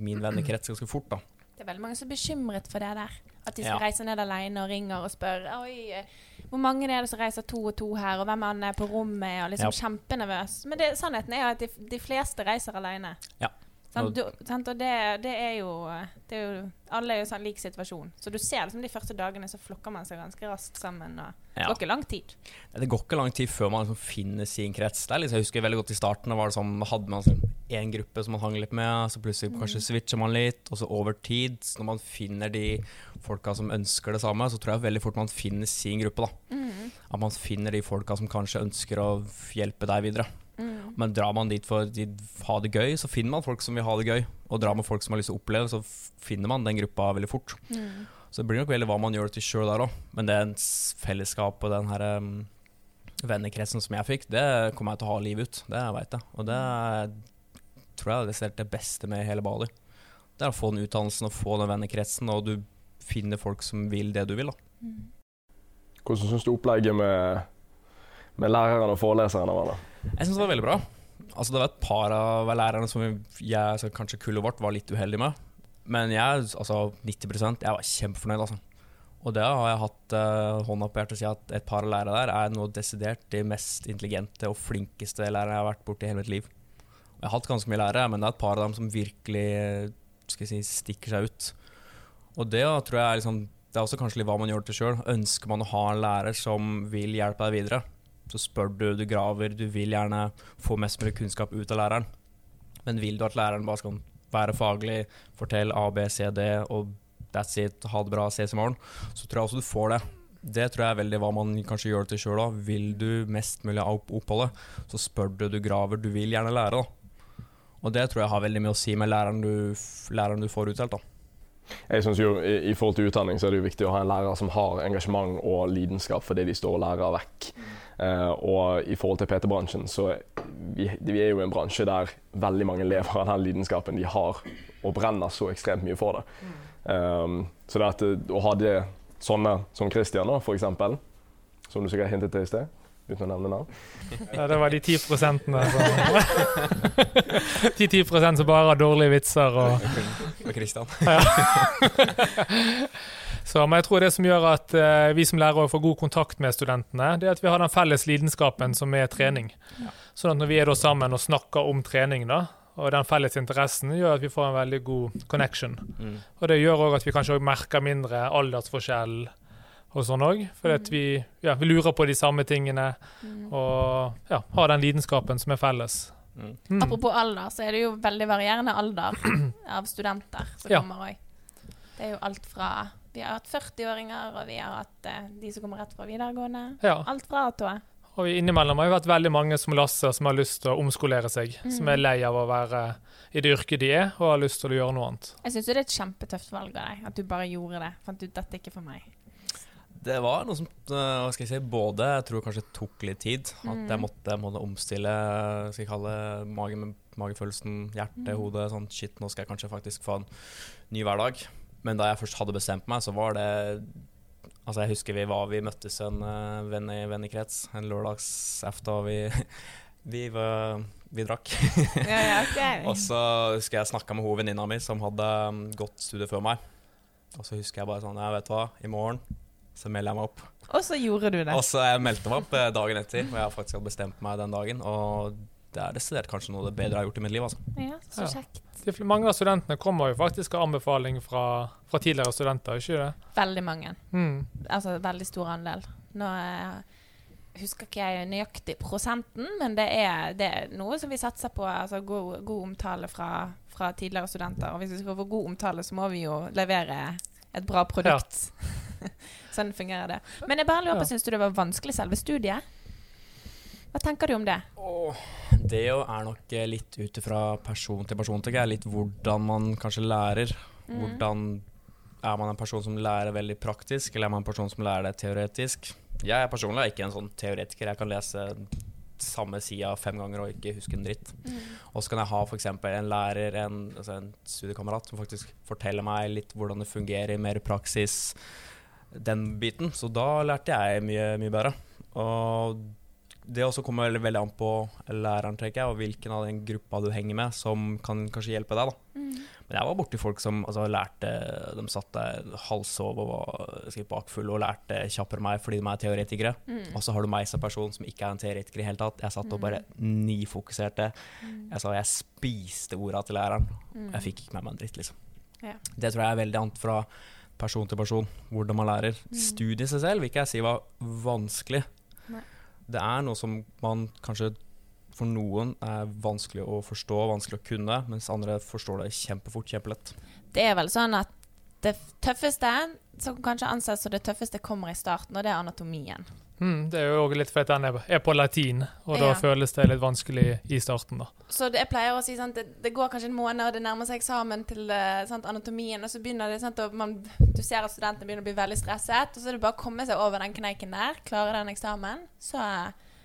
min vennekrets ganske fort. da. Det er veldig mange som er bekymret for det der. At de skal Ja. reise ned alene og ringer og spør Oi, eh, hvor mange er det som reiser to og to her, og hvem er han på rommet? Og liksom kjempenervøs. Men det, sannheten er jo at de, de fleste reiser alene. Ja. Sant? Du, sant? Og det, det, er jo, det er jo Alle er jo sånn lik situasjon. Så du ser liksom de første dagene så flokker man seg ganske raskt sammen. Og det går ikke lang tid. Det går ikke lang tid før man liksom finner sin krets. Det er liksom, jeg husker veldig godt I starten var det sånn, hadde man sånn en gruppe som man hang litt med, så plutselig kanskje switcher man litt. Og så over tid, så når man finner de folka som ønsker det samme, så tror jeg veldig fort man finner sin gruppe. da. At man finner de folka som kanskje ønsker å hjelpe deg videre. Men drar man dit for å ha det gøy, så finner man folk som vil ha det gøy. Og drar man folk som har lyst til å oppleve, så finner man den gruppa veldig fort. Så det blir nok veldig hva man gjør til sjøl der òg. Men det fellesskapet og den her um, vennekretsen som jeg fikk, det kommer jeg til å ha livet ut. Det veit jeg. Og det er- tror jeg det er det beste med hele Bali. Det er å få den utdannelsen og få den vennekretsen, og du finner folk som vil det du vil. da. Hvordan syns du opplegget med, med lærerne og foreleserne var? da? Jeg syns det var veldig bra. Altså Det var et par av lærerne som jeg, kanskje kullet vårt var litt uheldig med. Men jeg, altså 90% jeg var kjempefornøyd, altså. Og det har jeg hatt uh, hånda på hjertet å si at et par lærere der er nå desidert de mest intelligente og flinkeste lærerne jeg har vært borti i hele mitt liv. Og jeg har hatt ganske mye lærere, men det er et par av dem som virkelig skal jeg si, stikker seg ut. Og det tror jeg er liksom Det er også kanskje litt hva man gjør til sjøl. Ønsker man å ha en lærer som vil hjelpe deg videre, så spør du, du graver, du vil gjerne få mest mulig kunnskap ut av læreren. Men vil du at læreren bare skal være faglig, fortelle A, B, C, D og that's it, ha det bra, ses i morgen, så tror jeg også du får det. Det tror jeg er veldig hva man kanskje gjør til sjøl òg. Vil du mest mulig av oppholdet, så spør du, du graver, du vil gjerne lære. da. Og det tror jeg har veldig mye å si med læreren du, læreren du får utdelt. da. Jeg synes jo i, I forhold til utdanning så er det jo viktig å ha en lærer som har engasjement og lidenskap for det de står og lærer vekk. Eh, og i forhold til PT-bransjen så vi, vi er jo en bransje der veldig mange lever av den lidenskapen de har, og brenner så ekstremt mye for det. Um, så det at, eh, å ha det sånne som Christian, da, for eksempel, som du sikkert hintet til i sted, uten å nevne navn, Ja, det var de 10 prosentene som De 10 som bare har dårlige vitser og Og Christian. Så, men jeg tror det som gjør at eh, vi som lærere får god kontakt med studentene, det er at vi har den felles lidenskapen som er trening. Sånn at når vi er da sammen og snakker om trening, da, og den felles interessen, gjør at vi får en veldig god connection. Mm. Og det gjør òg at vi kanskje merker mindre aldersforskjell og sånn òg. At vi, ja, vi lurer på de samme tingene og ja, har den lidenskapen som er felles. Mm. Mm. Apropos alder, så er det jo veldig varierende alder av studenter som Ja. kommer òg. Det er jo alt fra Vi har hatt 40-åringer, og vi har hatt eh, de som kommer rett fra videregående. Ja. Alt fra A til Å. Og innimellom har jo vært veldig mange som Lasse som har lyst til å omskolere seg. Som er lei av å være i det yrket de er, og har lyst til å gjøre noe annet. Jeg syns det er et kjempetøft valg av deg, at du bare gjorde det. Fant ut dette er ikke for meg. Det var noe som øh, hva skal jeg si, både jeg tror kanskje tok litt tid. At jeg måtte, måtte omstille skal jeg kalle mage, magefølelsen, hjerte, hodet. Sånn shit, nå skal jeg kanskje faktisk få en ny hverdag. Men da jeg først hadde bestemt meg, så var det Altså Jeg husker vi var Vi møttes en uh, venn i vennekrets en lørdagsaften, vi, vi, var, vi drakk. Ja, ja, ok. Og så husker jeg snakka med hun venninna mi som hadde um, gått studiet før meg. Og så husker jeg bare sånn Ja, vet du hva, i morgen så melder jeg meg opp. Og så gjorde du det. Og så jeg meldte meg opp eh, dagen etter, og jeg har faktisk hadde bestemt meg den dagen. Og det er desidert kanskje noe av det bedre jeg har gjort i mitt liv. altså. Ja, så kjekt. Ja. mange av studentene kommer jo faktisk av anbefaling fra, fra tidligere studenter, ikke det? Veldig mange. Mm. Altså veldig stor andel. Nå eh, husker ikke jeg nøyaktig prosenten, men det er, det er noe som vi satser på. Altså god, god omtale fra, fra tidligere studenter. Og hvis vi skal få god omtale, så må vi jo levere et bra produkt. sånn fungerer det. Men jeg bare lurer på, Ja. syns du det var vanskelig selve studiet? Hva tenker du om det? Det jo er nok eh, litt ut fra person til person, tenker jeg. Litt hvordan man kanskje lærer. Hvordan Er man en person som lærer veldig praktisk, eller er man en person som lærer det teoretisk? Jeg er personlig ikke en sånn teoretiker. Jeg kan lese samme sida fem ganger og ikke huske en dritt. Mm. Og så kan jeg ha f.eks. en lærer, en, altså en studiekamerat, som faktisk forteller meg litt hvordan det fungerer mer praksis, den biten. Så da lærte jeg mye, mye bedre. Og det også kommer veldig, veldig an på læreren, tenker jeg, og hvilken av den gruppa du henger med, som kan kanskje hjelpe deg. da. Mm. Men jeg var borti folk som altså, lærte De satt der halvsov og var bakfull bakfulle og lærte kjappere meg fordi de er teoretikere. Mm. Og så har du meg som person som ikke er en teoretiker i hele tatt. Jeg satt og bare nifokuserte. Mm. Jeg sa jeg spiste orda til læreren. Mm. Jeg fikk ikke med meg en dritt, liksom. Ja. Det tror jeg er veldig annet fra person til person, hvordan man lærer. Mm. Studiet i seg selv vil ikke jeg si var vanskelig. Nei. Det er noe som man kanskje for noen er vanskelig å forstå, vanskelig å kunne, mens andre forstår det kjempefort, kjempelett. Det er vel sånn at det tøffeste, som kanskje anses som det tøffeste, kommer i starten, og det er anatomien. Mm, det er jo også litt fordi den er, på latin, og da føles det litt vanskelig i starten. da. Så det, jeg pleier å si sant, det, det går kanskje en måned, og det nærmer seg eksamen til eh, sant, anatomien, og så begynner det sant, man, Du ser at studentene begynner å bli veldig stresset, og så er det bare å komme seg over den kneiken der, klare den eksamen, så,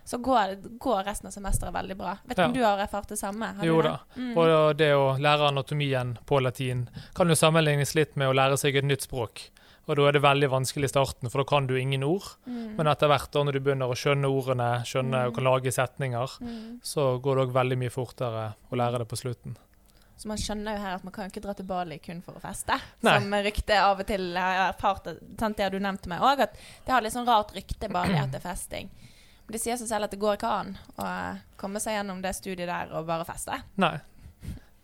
så går, går resten av semesteret veldig bra. Vet ikke Ja. om du har erfart det samme? Har du Jo det? da. Mm. Og det å lære anatomien på latin kan jo sammenlignes litt med å lære seg et nytt språk. Og da er det veldig vanskelig i starten, for da kan du ingen ord. Mm. Men etter hvert, da når du begynner å skjønne ordene, skjønne Mm. og kan lage setninger, Mm. så går det òg veldig mye fortere å lære det på slutten. Så man skjønner jo her at man kan jo ikke dra til Bali kun for å feste. Nei. Som ryktet av og til jeg har erfart, sant, det du nevnte meg òg, at det har litt sånn rart rykte Bali at det er festing. Men det sier seg selv at det går ikke an å komme seg gjennom det studiet der og bare feste. Nei,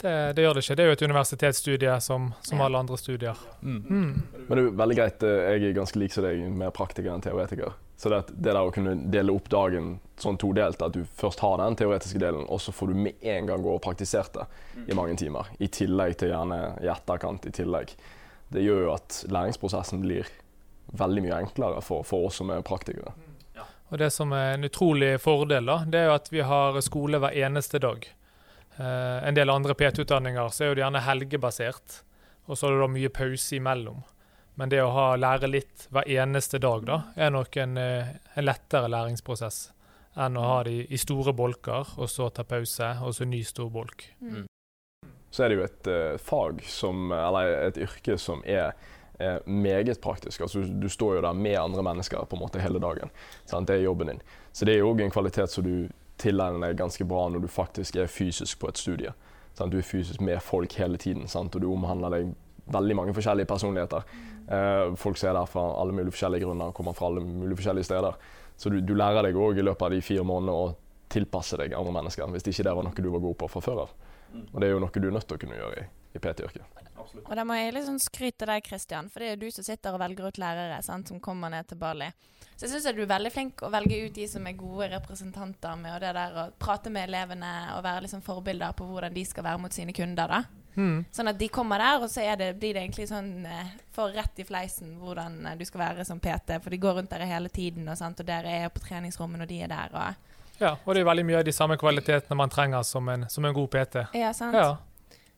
det, det gjør det ikke. Det er jo et universitetsstudie som, som Ja. alle andre studier. Mm. Mm. Men det er jo veldig greit, eh, jeg er ganske lik som deg, mer praktiker enn teoretiker. Så det, at det der å kunne dele opp dagen sånn todelt, at du først har den teoretiske delen, og så får du med en gang gå og praktisert det i mange timer, i tillegg til gjerne i etterkant i tillegg, det gjør jo at læringsprosessen blir veldig mye enklere for, for oss som er praktikere. Og det som er en utrolig fordel, da, det er jo at vi har skole hver eneste dag. Eh, en del andre PT-utdanninger så er jo det gjerne helgebasert, og så er det da mye pause imellom. Men det å ha lære litt hver eneste dag, da, er nok en, eh, en lettere læringsprosess enn å ha det i, store bolker, og så ta pause, og så ny stor bolk. Mm. Så er det jo et uh, fag som, eller et yrke som er eh, meget praktisk. Altså, du, du står jo der med andre mennesker på en måte hele dagen. Sant? Det er jobben din. Så det er jo òg en kvalitet som du tilegner deg ganske bra når du faktisk er fysisk på et studie. Sant? Du er fysisk med folk hele tiden, sant? og du omhandler deg veldig mange forskjellige personligheter. Eh, folk som er der fra alle mulige forskjellige grunner, kommer fra alle mulige forskjellige steder. Så du, du lærer deg òg i løpet av de fire månedene å tilpasse deg andre mennesker, hvis ikke det var noe du var god på fra før av. Og det er jo noe du er nødt til å kunne gjøre i, i PT-yrket. Og da må jeg liksom skryte deg, Kristian, for det er jo du som sitter og velger ut lærere sant, som kommer ned til Bali. Så jeg syns du er veldig flink å velge ut de som er gode representanter med og det der å prate med elevene og være liksom forbilder på hvordan de skal være mot sine kunder. da. Hmm. Sånn at de kommer der, og så det, blir det egentlig sånn eh, for rett i fleisen hvordan eh, du skal være som PT. For de går rundt der hele tiden, og, sant, og dere er på treningsrommet når de er der. Og, Ja, og det er veldig mye av de samme kvalitetene man trenger som en, som en god PT. ja, sant? Ja,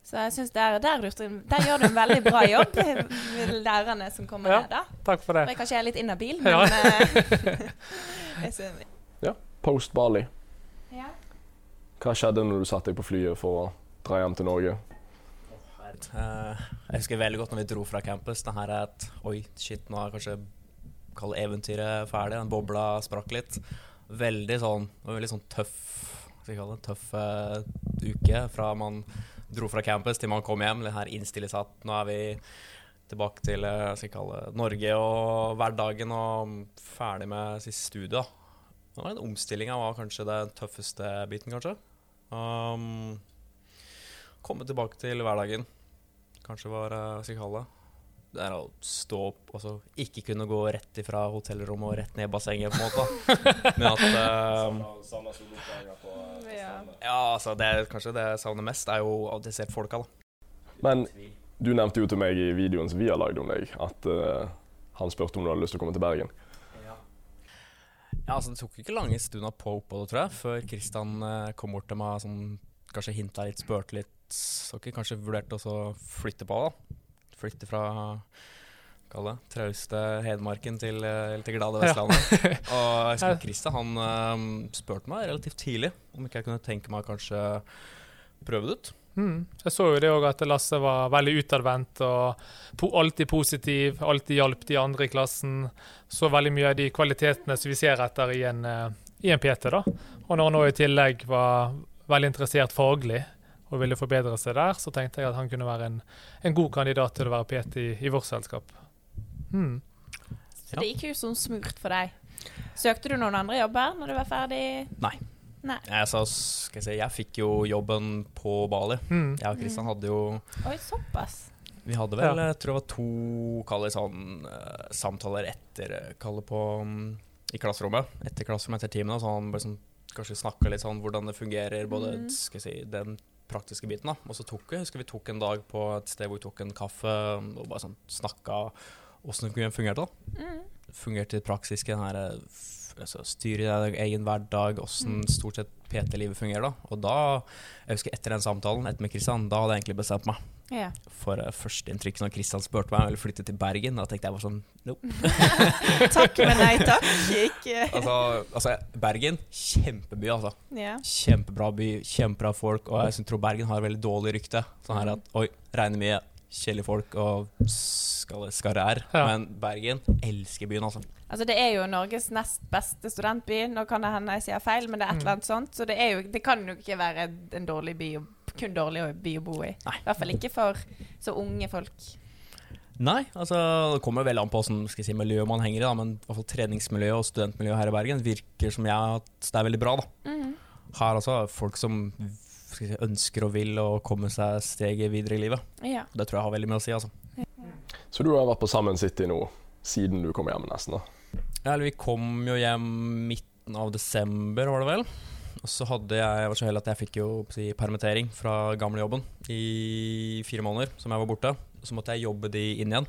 Så jeg synes der, der, der gjør du en veldig bra jobb med lærerne som kommer Ja. ned. da. takk for det. Jeg kanskje er litt inhabil, men Ja. ja. synes- Post Bali. ja. Hva skjedde når du satte deg på flyet for å dra hjem til Norge? Eh, jeg husker veldig godt når vi dro fra campus. Det her er et Oi, shit, nå er kanskje kall eventyret ferdig. Den bobla sprakk litt. Veldig sånn veldig sånn tøff skal vi kalle det, tøff uh, uke fra man dro fra campus til man kom hjem. Det her innstille seg at nå er vi tilbake til jeg skal kalle Norge og hverdagen og ferdig med siste studie. da. Det var en Omstillinga var kanskje den tøffeste biten, kanskje. Um, komme tilbake til hverdagen. Kanskje var jeg skal kalle det. Det er å stå opp og så ikke kunne gå rett ifra hotellrommet og rett ned i bassenget, på en måte. Men at eh, Ja. Ja, altså, det er kanskje det jeg savner mest, er jo at jeg ser folka, da. Men du nevnte jo til meg i videoen som vi har lagd om deg, at uh, han spurte om du hadde lyst til å komme til Bergen. Ja, ja, altså Det tok ikke lange stunda på oppholdet, tror jeg, før Kristian uh, kom bort til meg sånn, kanskje hinta litt, spurte litt. Så ikke kanskje vurderte å flytte på, da. Flytte fra kalle det, trauste Hedmarken til, eh, til glade Vestlandet. og jeg Christer han um, spurte meg relativt tidlig om ikke jeg kunne tenke meg å kanskje prøve det ut. Mm. Jeg så jo det òg at Lasse var veldig utadvendt og po alltid positiv. Alltid hjalp de andre i klassen. Så veldig mye av de kvalitetene som vi ser etter i en, uh, i en PT. da. Og når han òg i tillegg var veldig interessert faglig og ville forbedre seg der, så tenkte jeg at han kunne være en, en god kandidat til å være PT i, i vårt selskap. Hmm. Så det gikk jo sånn smurt for deg. Søkte du noen andre jobber når du var ferdig? Nei. Nei. Jeg, sa, skal jeg, si, jeg fikk jo jobben på Bali. Mm. Jeg og Kristian hadde jo Oi, såpass. Vi hadde vel, jeg tror det var to kall sånn, uh, samtaler etter kallet på um, i klasserommet. Etter klasserommet, etter timene. Så han bare sånn, kanskje snakka litt sånn hvordan det fungerer, både Mm. skal jeg si, den praktiske biten. da Og så tok vi husker vi tok en dag på et sted hvor vi tok en kaffe og bare sånn snakka åssen det fungerte. da Mm. Fungerte i praksis den her altså, Styre i egen hverdag, åssen Mm. stort sett PT-livet fungerer. da Og da, jeg husker etter den samtalen, etter med Kristian, da hadde jeg egentlig bestemt meg Ja. for uh, førsteinntrykk når Kristian spurte meg om jeg ville flytte til Bergen. Da tenkte jeg bare sånn nope. Takk, men nei takk. Ikke altså, altså, Bergen, kjempeby, altså. ja. Kjempebra by, kjempebra folk. Og jeg synes, tror Bergen har veldig dårlig rykte. Sånn her at oi, regner mye, kjedelige folk og skal, er. Ja. Men Bergen elsker byen, altså. Altså, det er jo Norges nest beste studentby. Nå kan det hende jeg sier feil, men det er et eller annet sånt. Så det, er jo, det kan jo ikke være en dårlig by, å- kun dårlig by å bo i. Nei. I hvert fall ikke for så unge folk. Nei, altså det kommer vel an på hvordan skal si, miljø man henger i, da, men i hvert fall treningsmiljøet og studentmiljøet her i Bergen virker som jeg at det er veldig bra. da. Mhm. Her altså folk som skal si, ønsker og vil å komme seg steget videre i livet. Ja. Det tror jeg har veldig mye å si. altså. Så du har vært på Sammen City nå siden du kom hjem, nesten? da? Ja, eller vi kom jo hjem midten av desember, var det vel. Så hadde jeg, jeg var så heldig at jeg fikk jo si, permittering fra gamlejobben i fire måneder som jeg var borte. Så måtte jeg jobbe de inn igjen.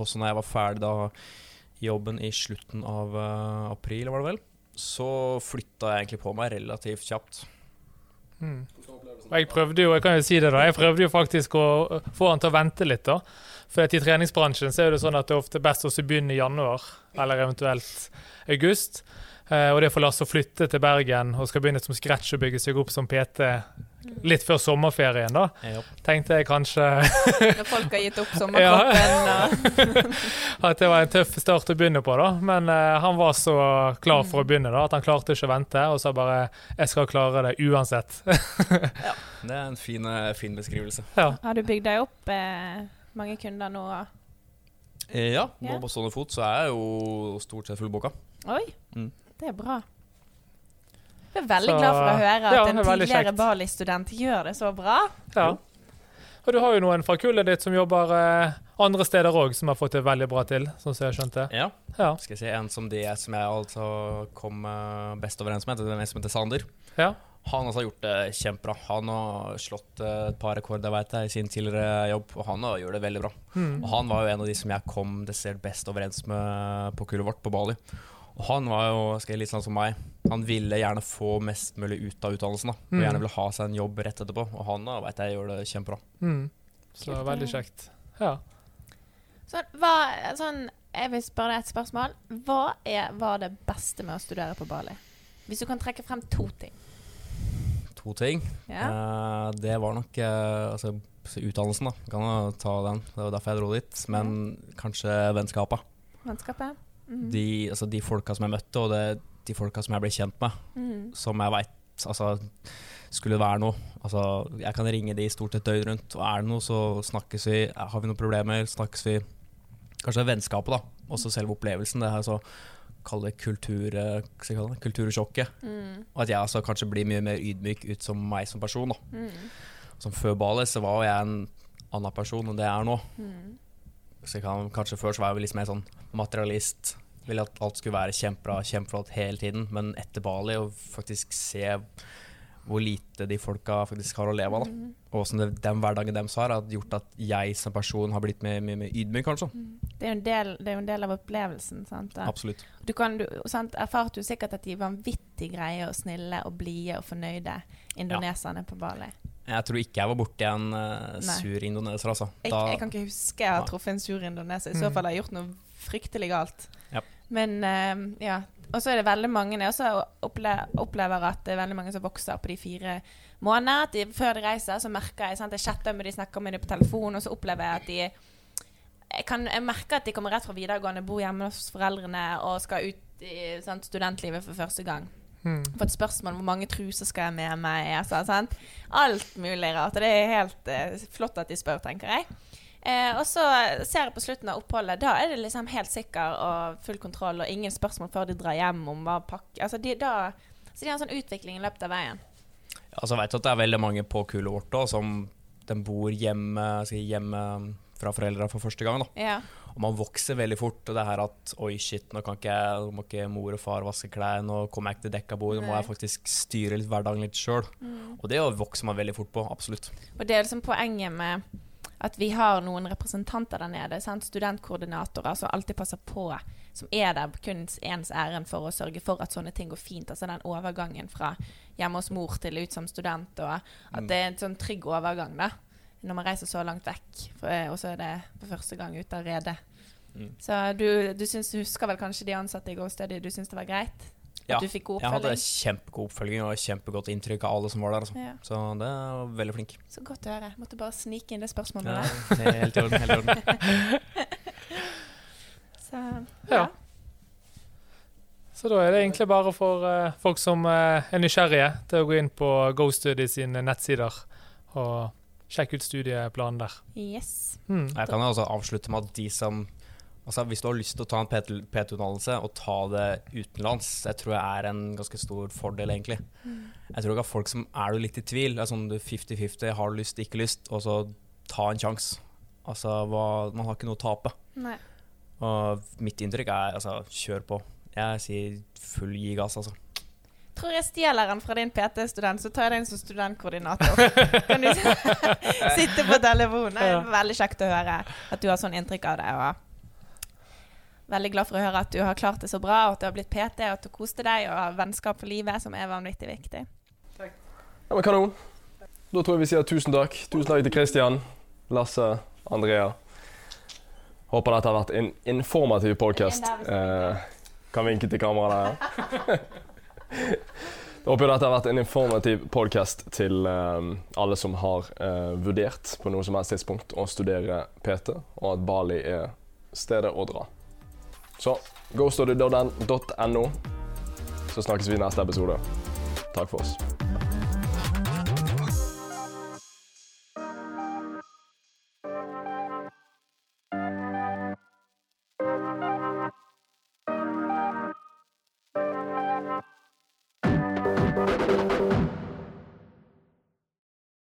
Og så når jeg var ferdig da jobben i slutten av uh, april, var det vel, så flytta jeg egentlig på meg relativt kjapt. Mm. Jeg prøvde jo jeg kan jo si det da, jeg prøvde jo faktisk å få han til å vente litt. da. For at i treningsbransjen så er det sånn at det er ofte best å begynne i januar, eller eventuelt august. Eh, og det for Lasse å flytte til Bergen og skal begynne som scratch og bygge seg opp som PT litt før sommerferien, da, Yep. tenkte jeg kanskje Når folk har gitt opp sommerkroppen og at det var en tøff start å begynne på, da. Men uh, han var så klar for å begynne da, at han klarte ikke å vente, og sa bare 'jeg skal klare det uansett'. ja. Det er en fin, eh, fin beskrivelse. ja. Har du bygd deg opp eh, mange kunder nå? Eh, ja, Ja. nå på stående fot så er jeg jo stort sett fullboka. Oi, Mm. Det er bra. Jeg er veldig Så- glad for å høre at ja, en er tidligere. Bali-student gjør det så bra. Ja. Og du har jo noen fra kullet ditt som jobber eh, andre steder òg, som har fått det veldig bra til, sånn som jeg skjønte. Ja. Ja. Skal jeg si en som, de, som jeg altså kom eh, best overens med, det er en som heter Sander. ja. Han også har gjort det kjempebra. Han har slått eh, et par rekorder vet jeg, i sin tidligere jobb, og han har gjort det veldig bra. Mm. Og Han var jo en av de som jeg kom best overens med på kullet vårt på Bali. Og han var jo skal jeg, litt sånn som meg. Han ville gjerne få mest mulig ut av utdannelsen. da Og Mm. gjerne ville ha seg en jobb rett etterpå. Og han da, vet jeg gjør det kjempebra. Mm. Så Kult, veldig kjekt. Ja. Så hva, sånn, jeg vil spørre deg et spørsmål. Hva er, var det beste med å studere på Bali? Hvis du kan trekke frem to ting. To ting. Ja? Eh, det var nok eh, altså, utdannelsen, da. Kan jo ta den. Det var derfor jeg dro dit. Men kanskje vennskapet. Vennskapet? Mhm. De, altså, de folka som jeg møtte, og det, de folka som jeg ble kjent med, mm. som jeg veit altså, skulle det være noe. Altså, jeg kan ringe de stort sett døgnet rundt, og er det noe, så snakkes vi. Har vi noen problemer, snakkes vi. Kanskje vennskapet, da. Også selve opplevelsen. Det her så kalle kultur, eh, kalle det? kultursjokket. Mm. Og at jeg altså kanskje blir mye mer ydmyk ut som meg som person. da. Mm. Som før Bali så var jeg en annen person enn det jeg er nå. Mm. Kan, kanskje før så var jeg litt mer sånn materialist. Ville at alt skulle være kjempebra, kjempeflott hele tiden. Men etter Bali å faktisk se hvor lite de folka faktisk har å leve av. da. Mhm. Og hvordan den hverdagen deres har, har gjort at jeg som person har blitt mye mer, ydmyk, kanskje. Det er jo en del, det er jo en del av opplevelsen. Sant? Absolutt. Du kan, du, sant, erfarte jo sikkert at de vanvittig greie og snille og blide og fornøyde indoneserne på Bali. Jeg tror ikke jeg var borti en uh, sur indoneser, altså. Jeg, jeg, kan ikke huske jeg har truffet en sur indoneser. I så mm. fall har jeg gjort noe fryktelig galt. Ja. Men uh, ja. Og så er det veldig mange jeg også opplever at det er veldig mange som vokser på de fire månedene. At de, før de reiser, så merker jeg sant, Jeg chatter med de, snakker med dem på telefon, og så opplever jeg at de jeg, kan, jeg merker at de kommer rett fra videregående, bor hjemme hos foreldrene og skal ut i sant, studentlivet for første gang. Mm. Fått spørsmål om hvor mange truser skal jeg med meg. Altså, sant? Alt mulig rart. Og det er helt eh, flott at de spør, tenker jeg. Eh, og så ser jeg på slutten av oppholdet, da er det liksom helt sikker og full kontroll og ingen spørsmål før de drar hjem om hva pakke altså de, da, Så de har en sånn utvikling i løpet av veien. Altså, jeg vet at det er veldig mange på kulet vårt da, som de bor hjemme, hjemme fra foreldra for første gang. Da. Ja. Og man vokser veldig fort. Og det her at oi, shit, nå kan ikke, nå må ikke mor og far vaske klær, nå kommer jeg ikke til dekka bord, nå må jeg faktisk styre litt hverdagen litt sjøl. Mm. Og det vokser man veldig fort på, absolutt. Og det er liksom poenget med at vi har noen representanter der nede, sant? studentkoordinatorer som alltid passer på, som er der kun ens ærend for å sørge for at sånne ting går fint. Altså den overgangen fra hjemme hos mor til ut som student, og at mm. det er en sånn trygg overgang, da når man reiser så langt vekk, eh, og så er det for første gang ute av redet. Mm. Så du, du, synes, du, husker vel kanskje de ansatte i GoStudy, du syns det var greit? Ja, jeg hadde kjempegod oppfølging og kjempegodt inntrykk av alle som var der. Altså. Ja. Så det var veldig flink. Så godt å høre. Måtte bare snike inn det spørsmålet ja, der. Helt i orden. Helt i orden. så, ja. ja. Så da er det egentlig bare for uh, folk som uh, er nysgjerrige, til å gå inn på GoStudy sine nettsider og Sjekk ut studieplanen der. Yes. Mm. Jeg kan altså avslutte med at de som Altså Hvis du har lyst til å ta en PT-utdannelse og ta det utenlands, det tror jeg er en ganske stor fordel, egentlig. Mm. Jeg tror ikke at folk som er du litt i tvil, er sånn 50-50, har du lyst, ikke lyst, og så ta en sjanse. Altså, hva, man har ikke noe å tape. Nei. Og mitt inntrykk er altså, kjør på. Jeg sier full gi gass, altså tror jeg stjeler den fra din PT-student, så tar jeg den som studentkoordinator. kan du sitte på telefonen? Det er veldig kjekt å høre at du har sånn inntrykk av det. Og veldig glad for å høre at du har klart det så bra, og at du har blitt PT, og at du koste deg, og har vennskap for livet, som er vanvittig viktig. Takk. Ja, men kanon. Da tror jeg vi sier tusen takk. Tusen takk til Kristian, Lasse, Andrea. Håper dette har vært en informativ podkast. Eh, kan vinke til kameraet der. Håper dette har vært en informativ podkast til um, alle som har uh, vurdert på noe som helst tidspunkt å studere PT, og at Bali er stedet å dra. Så gostudy.no, så snakkes vi i neste episode. Takk for oss.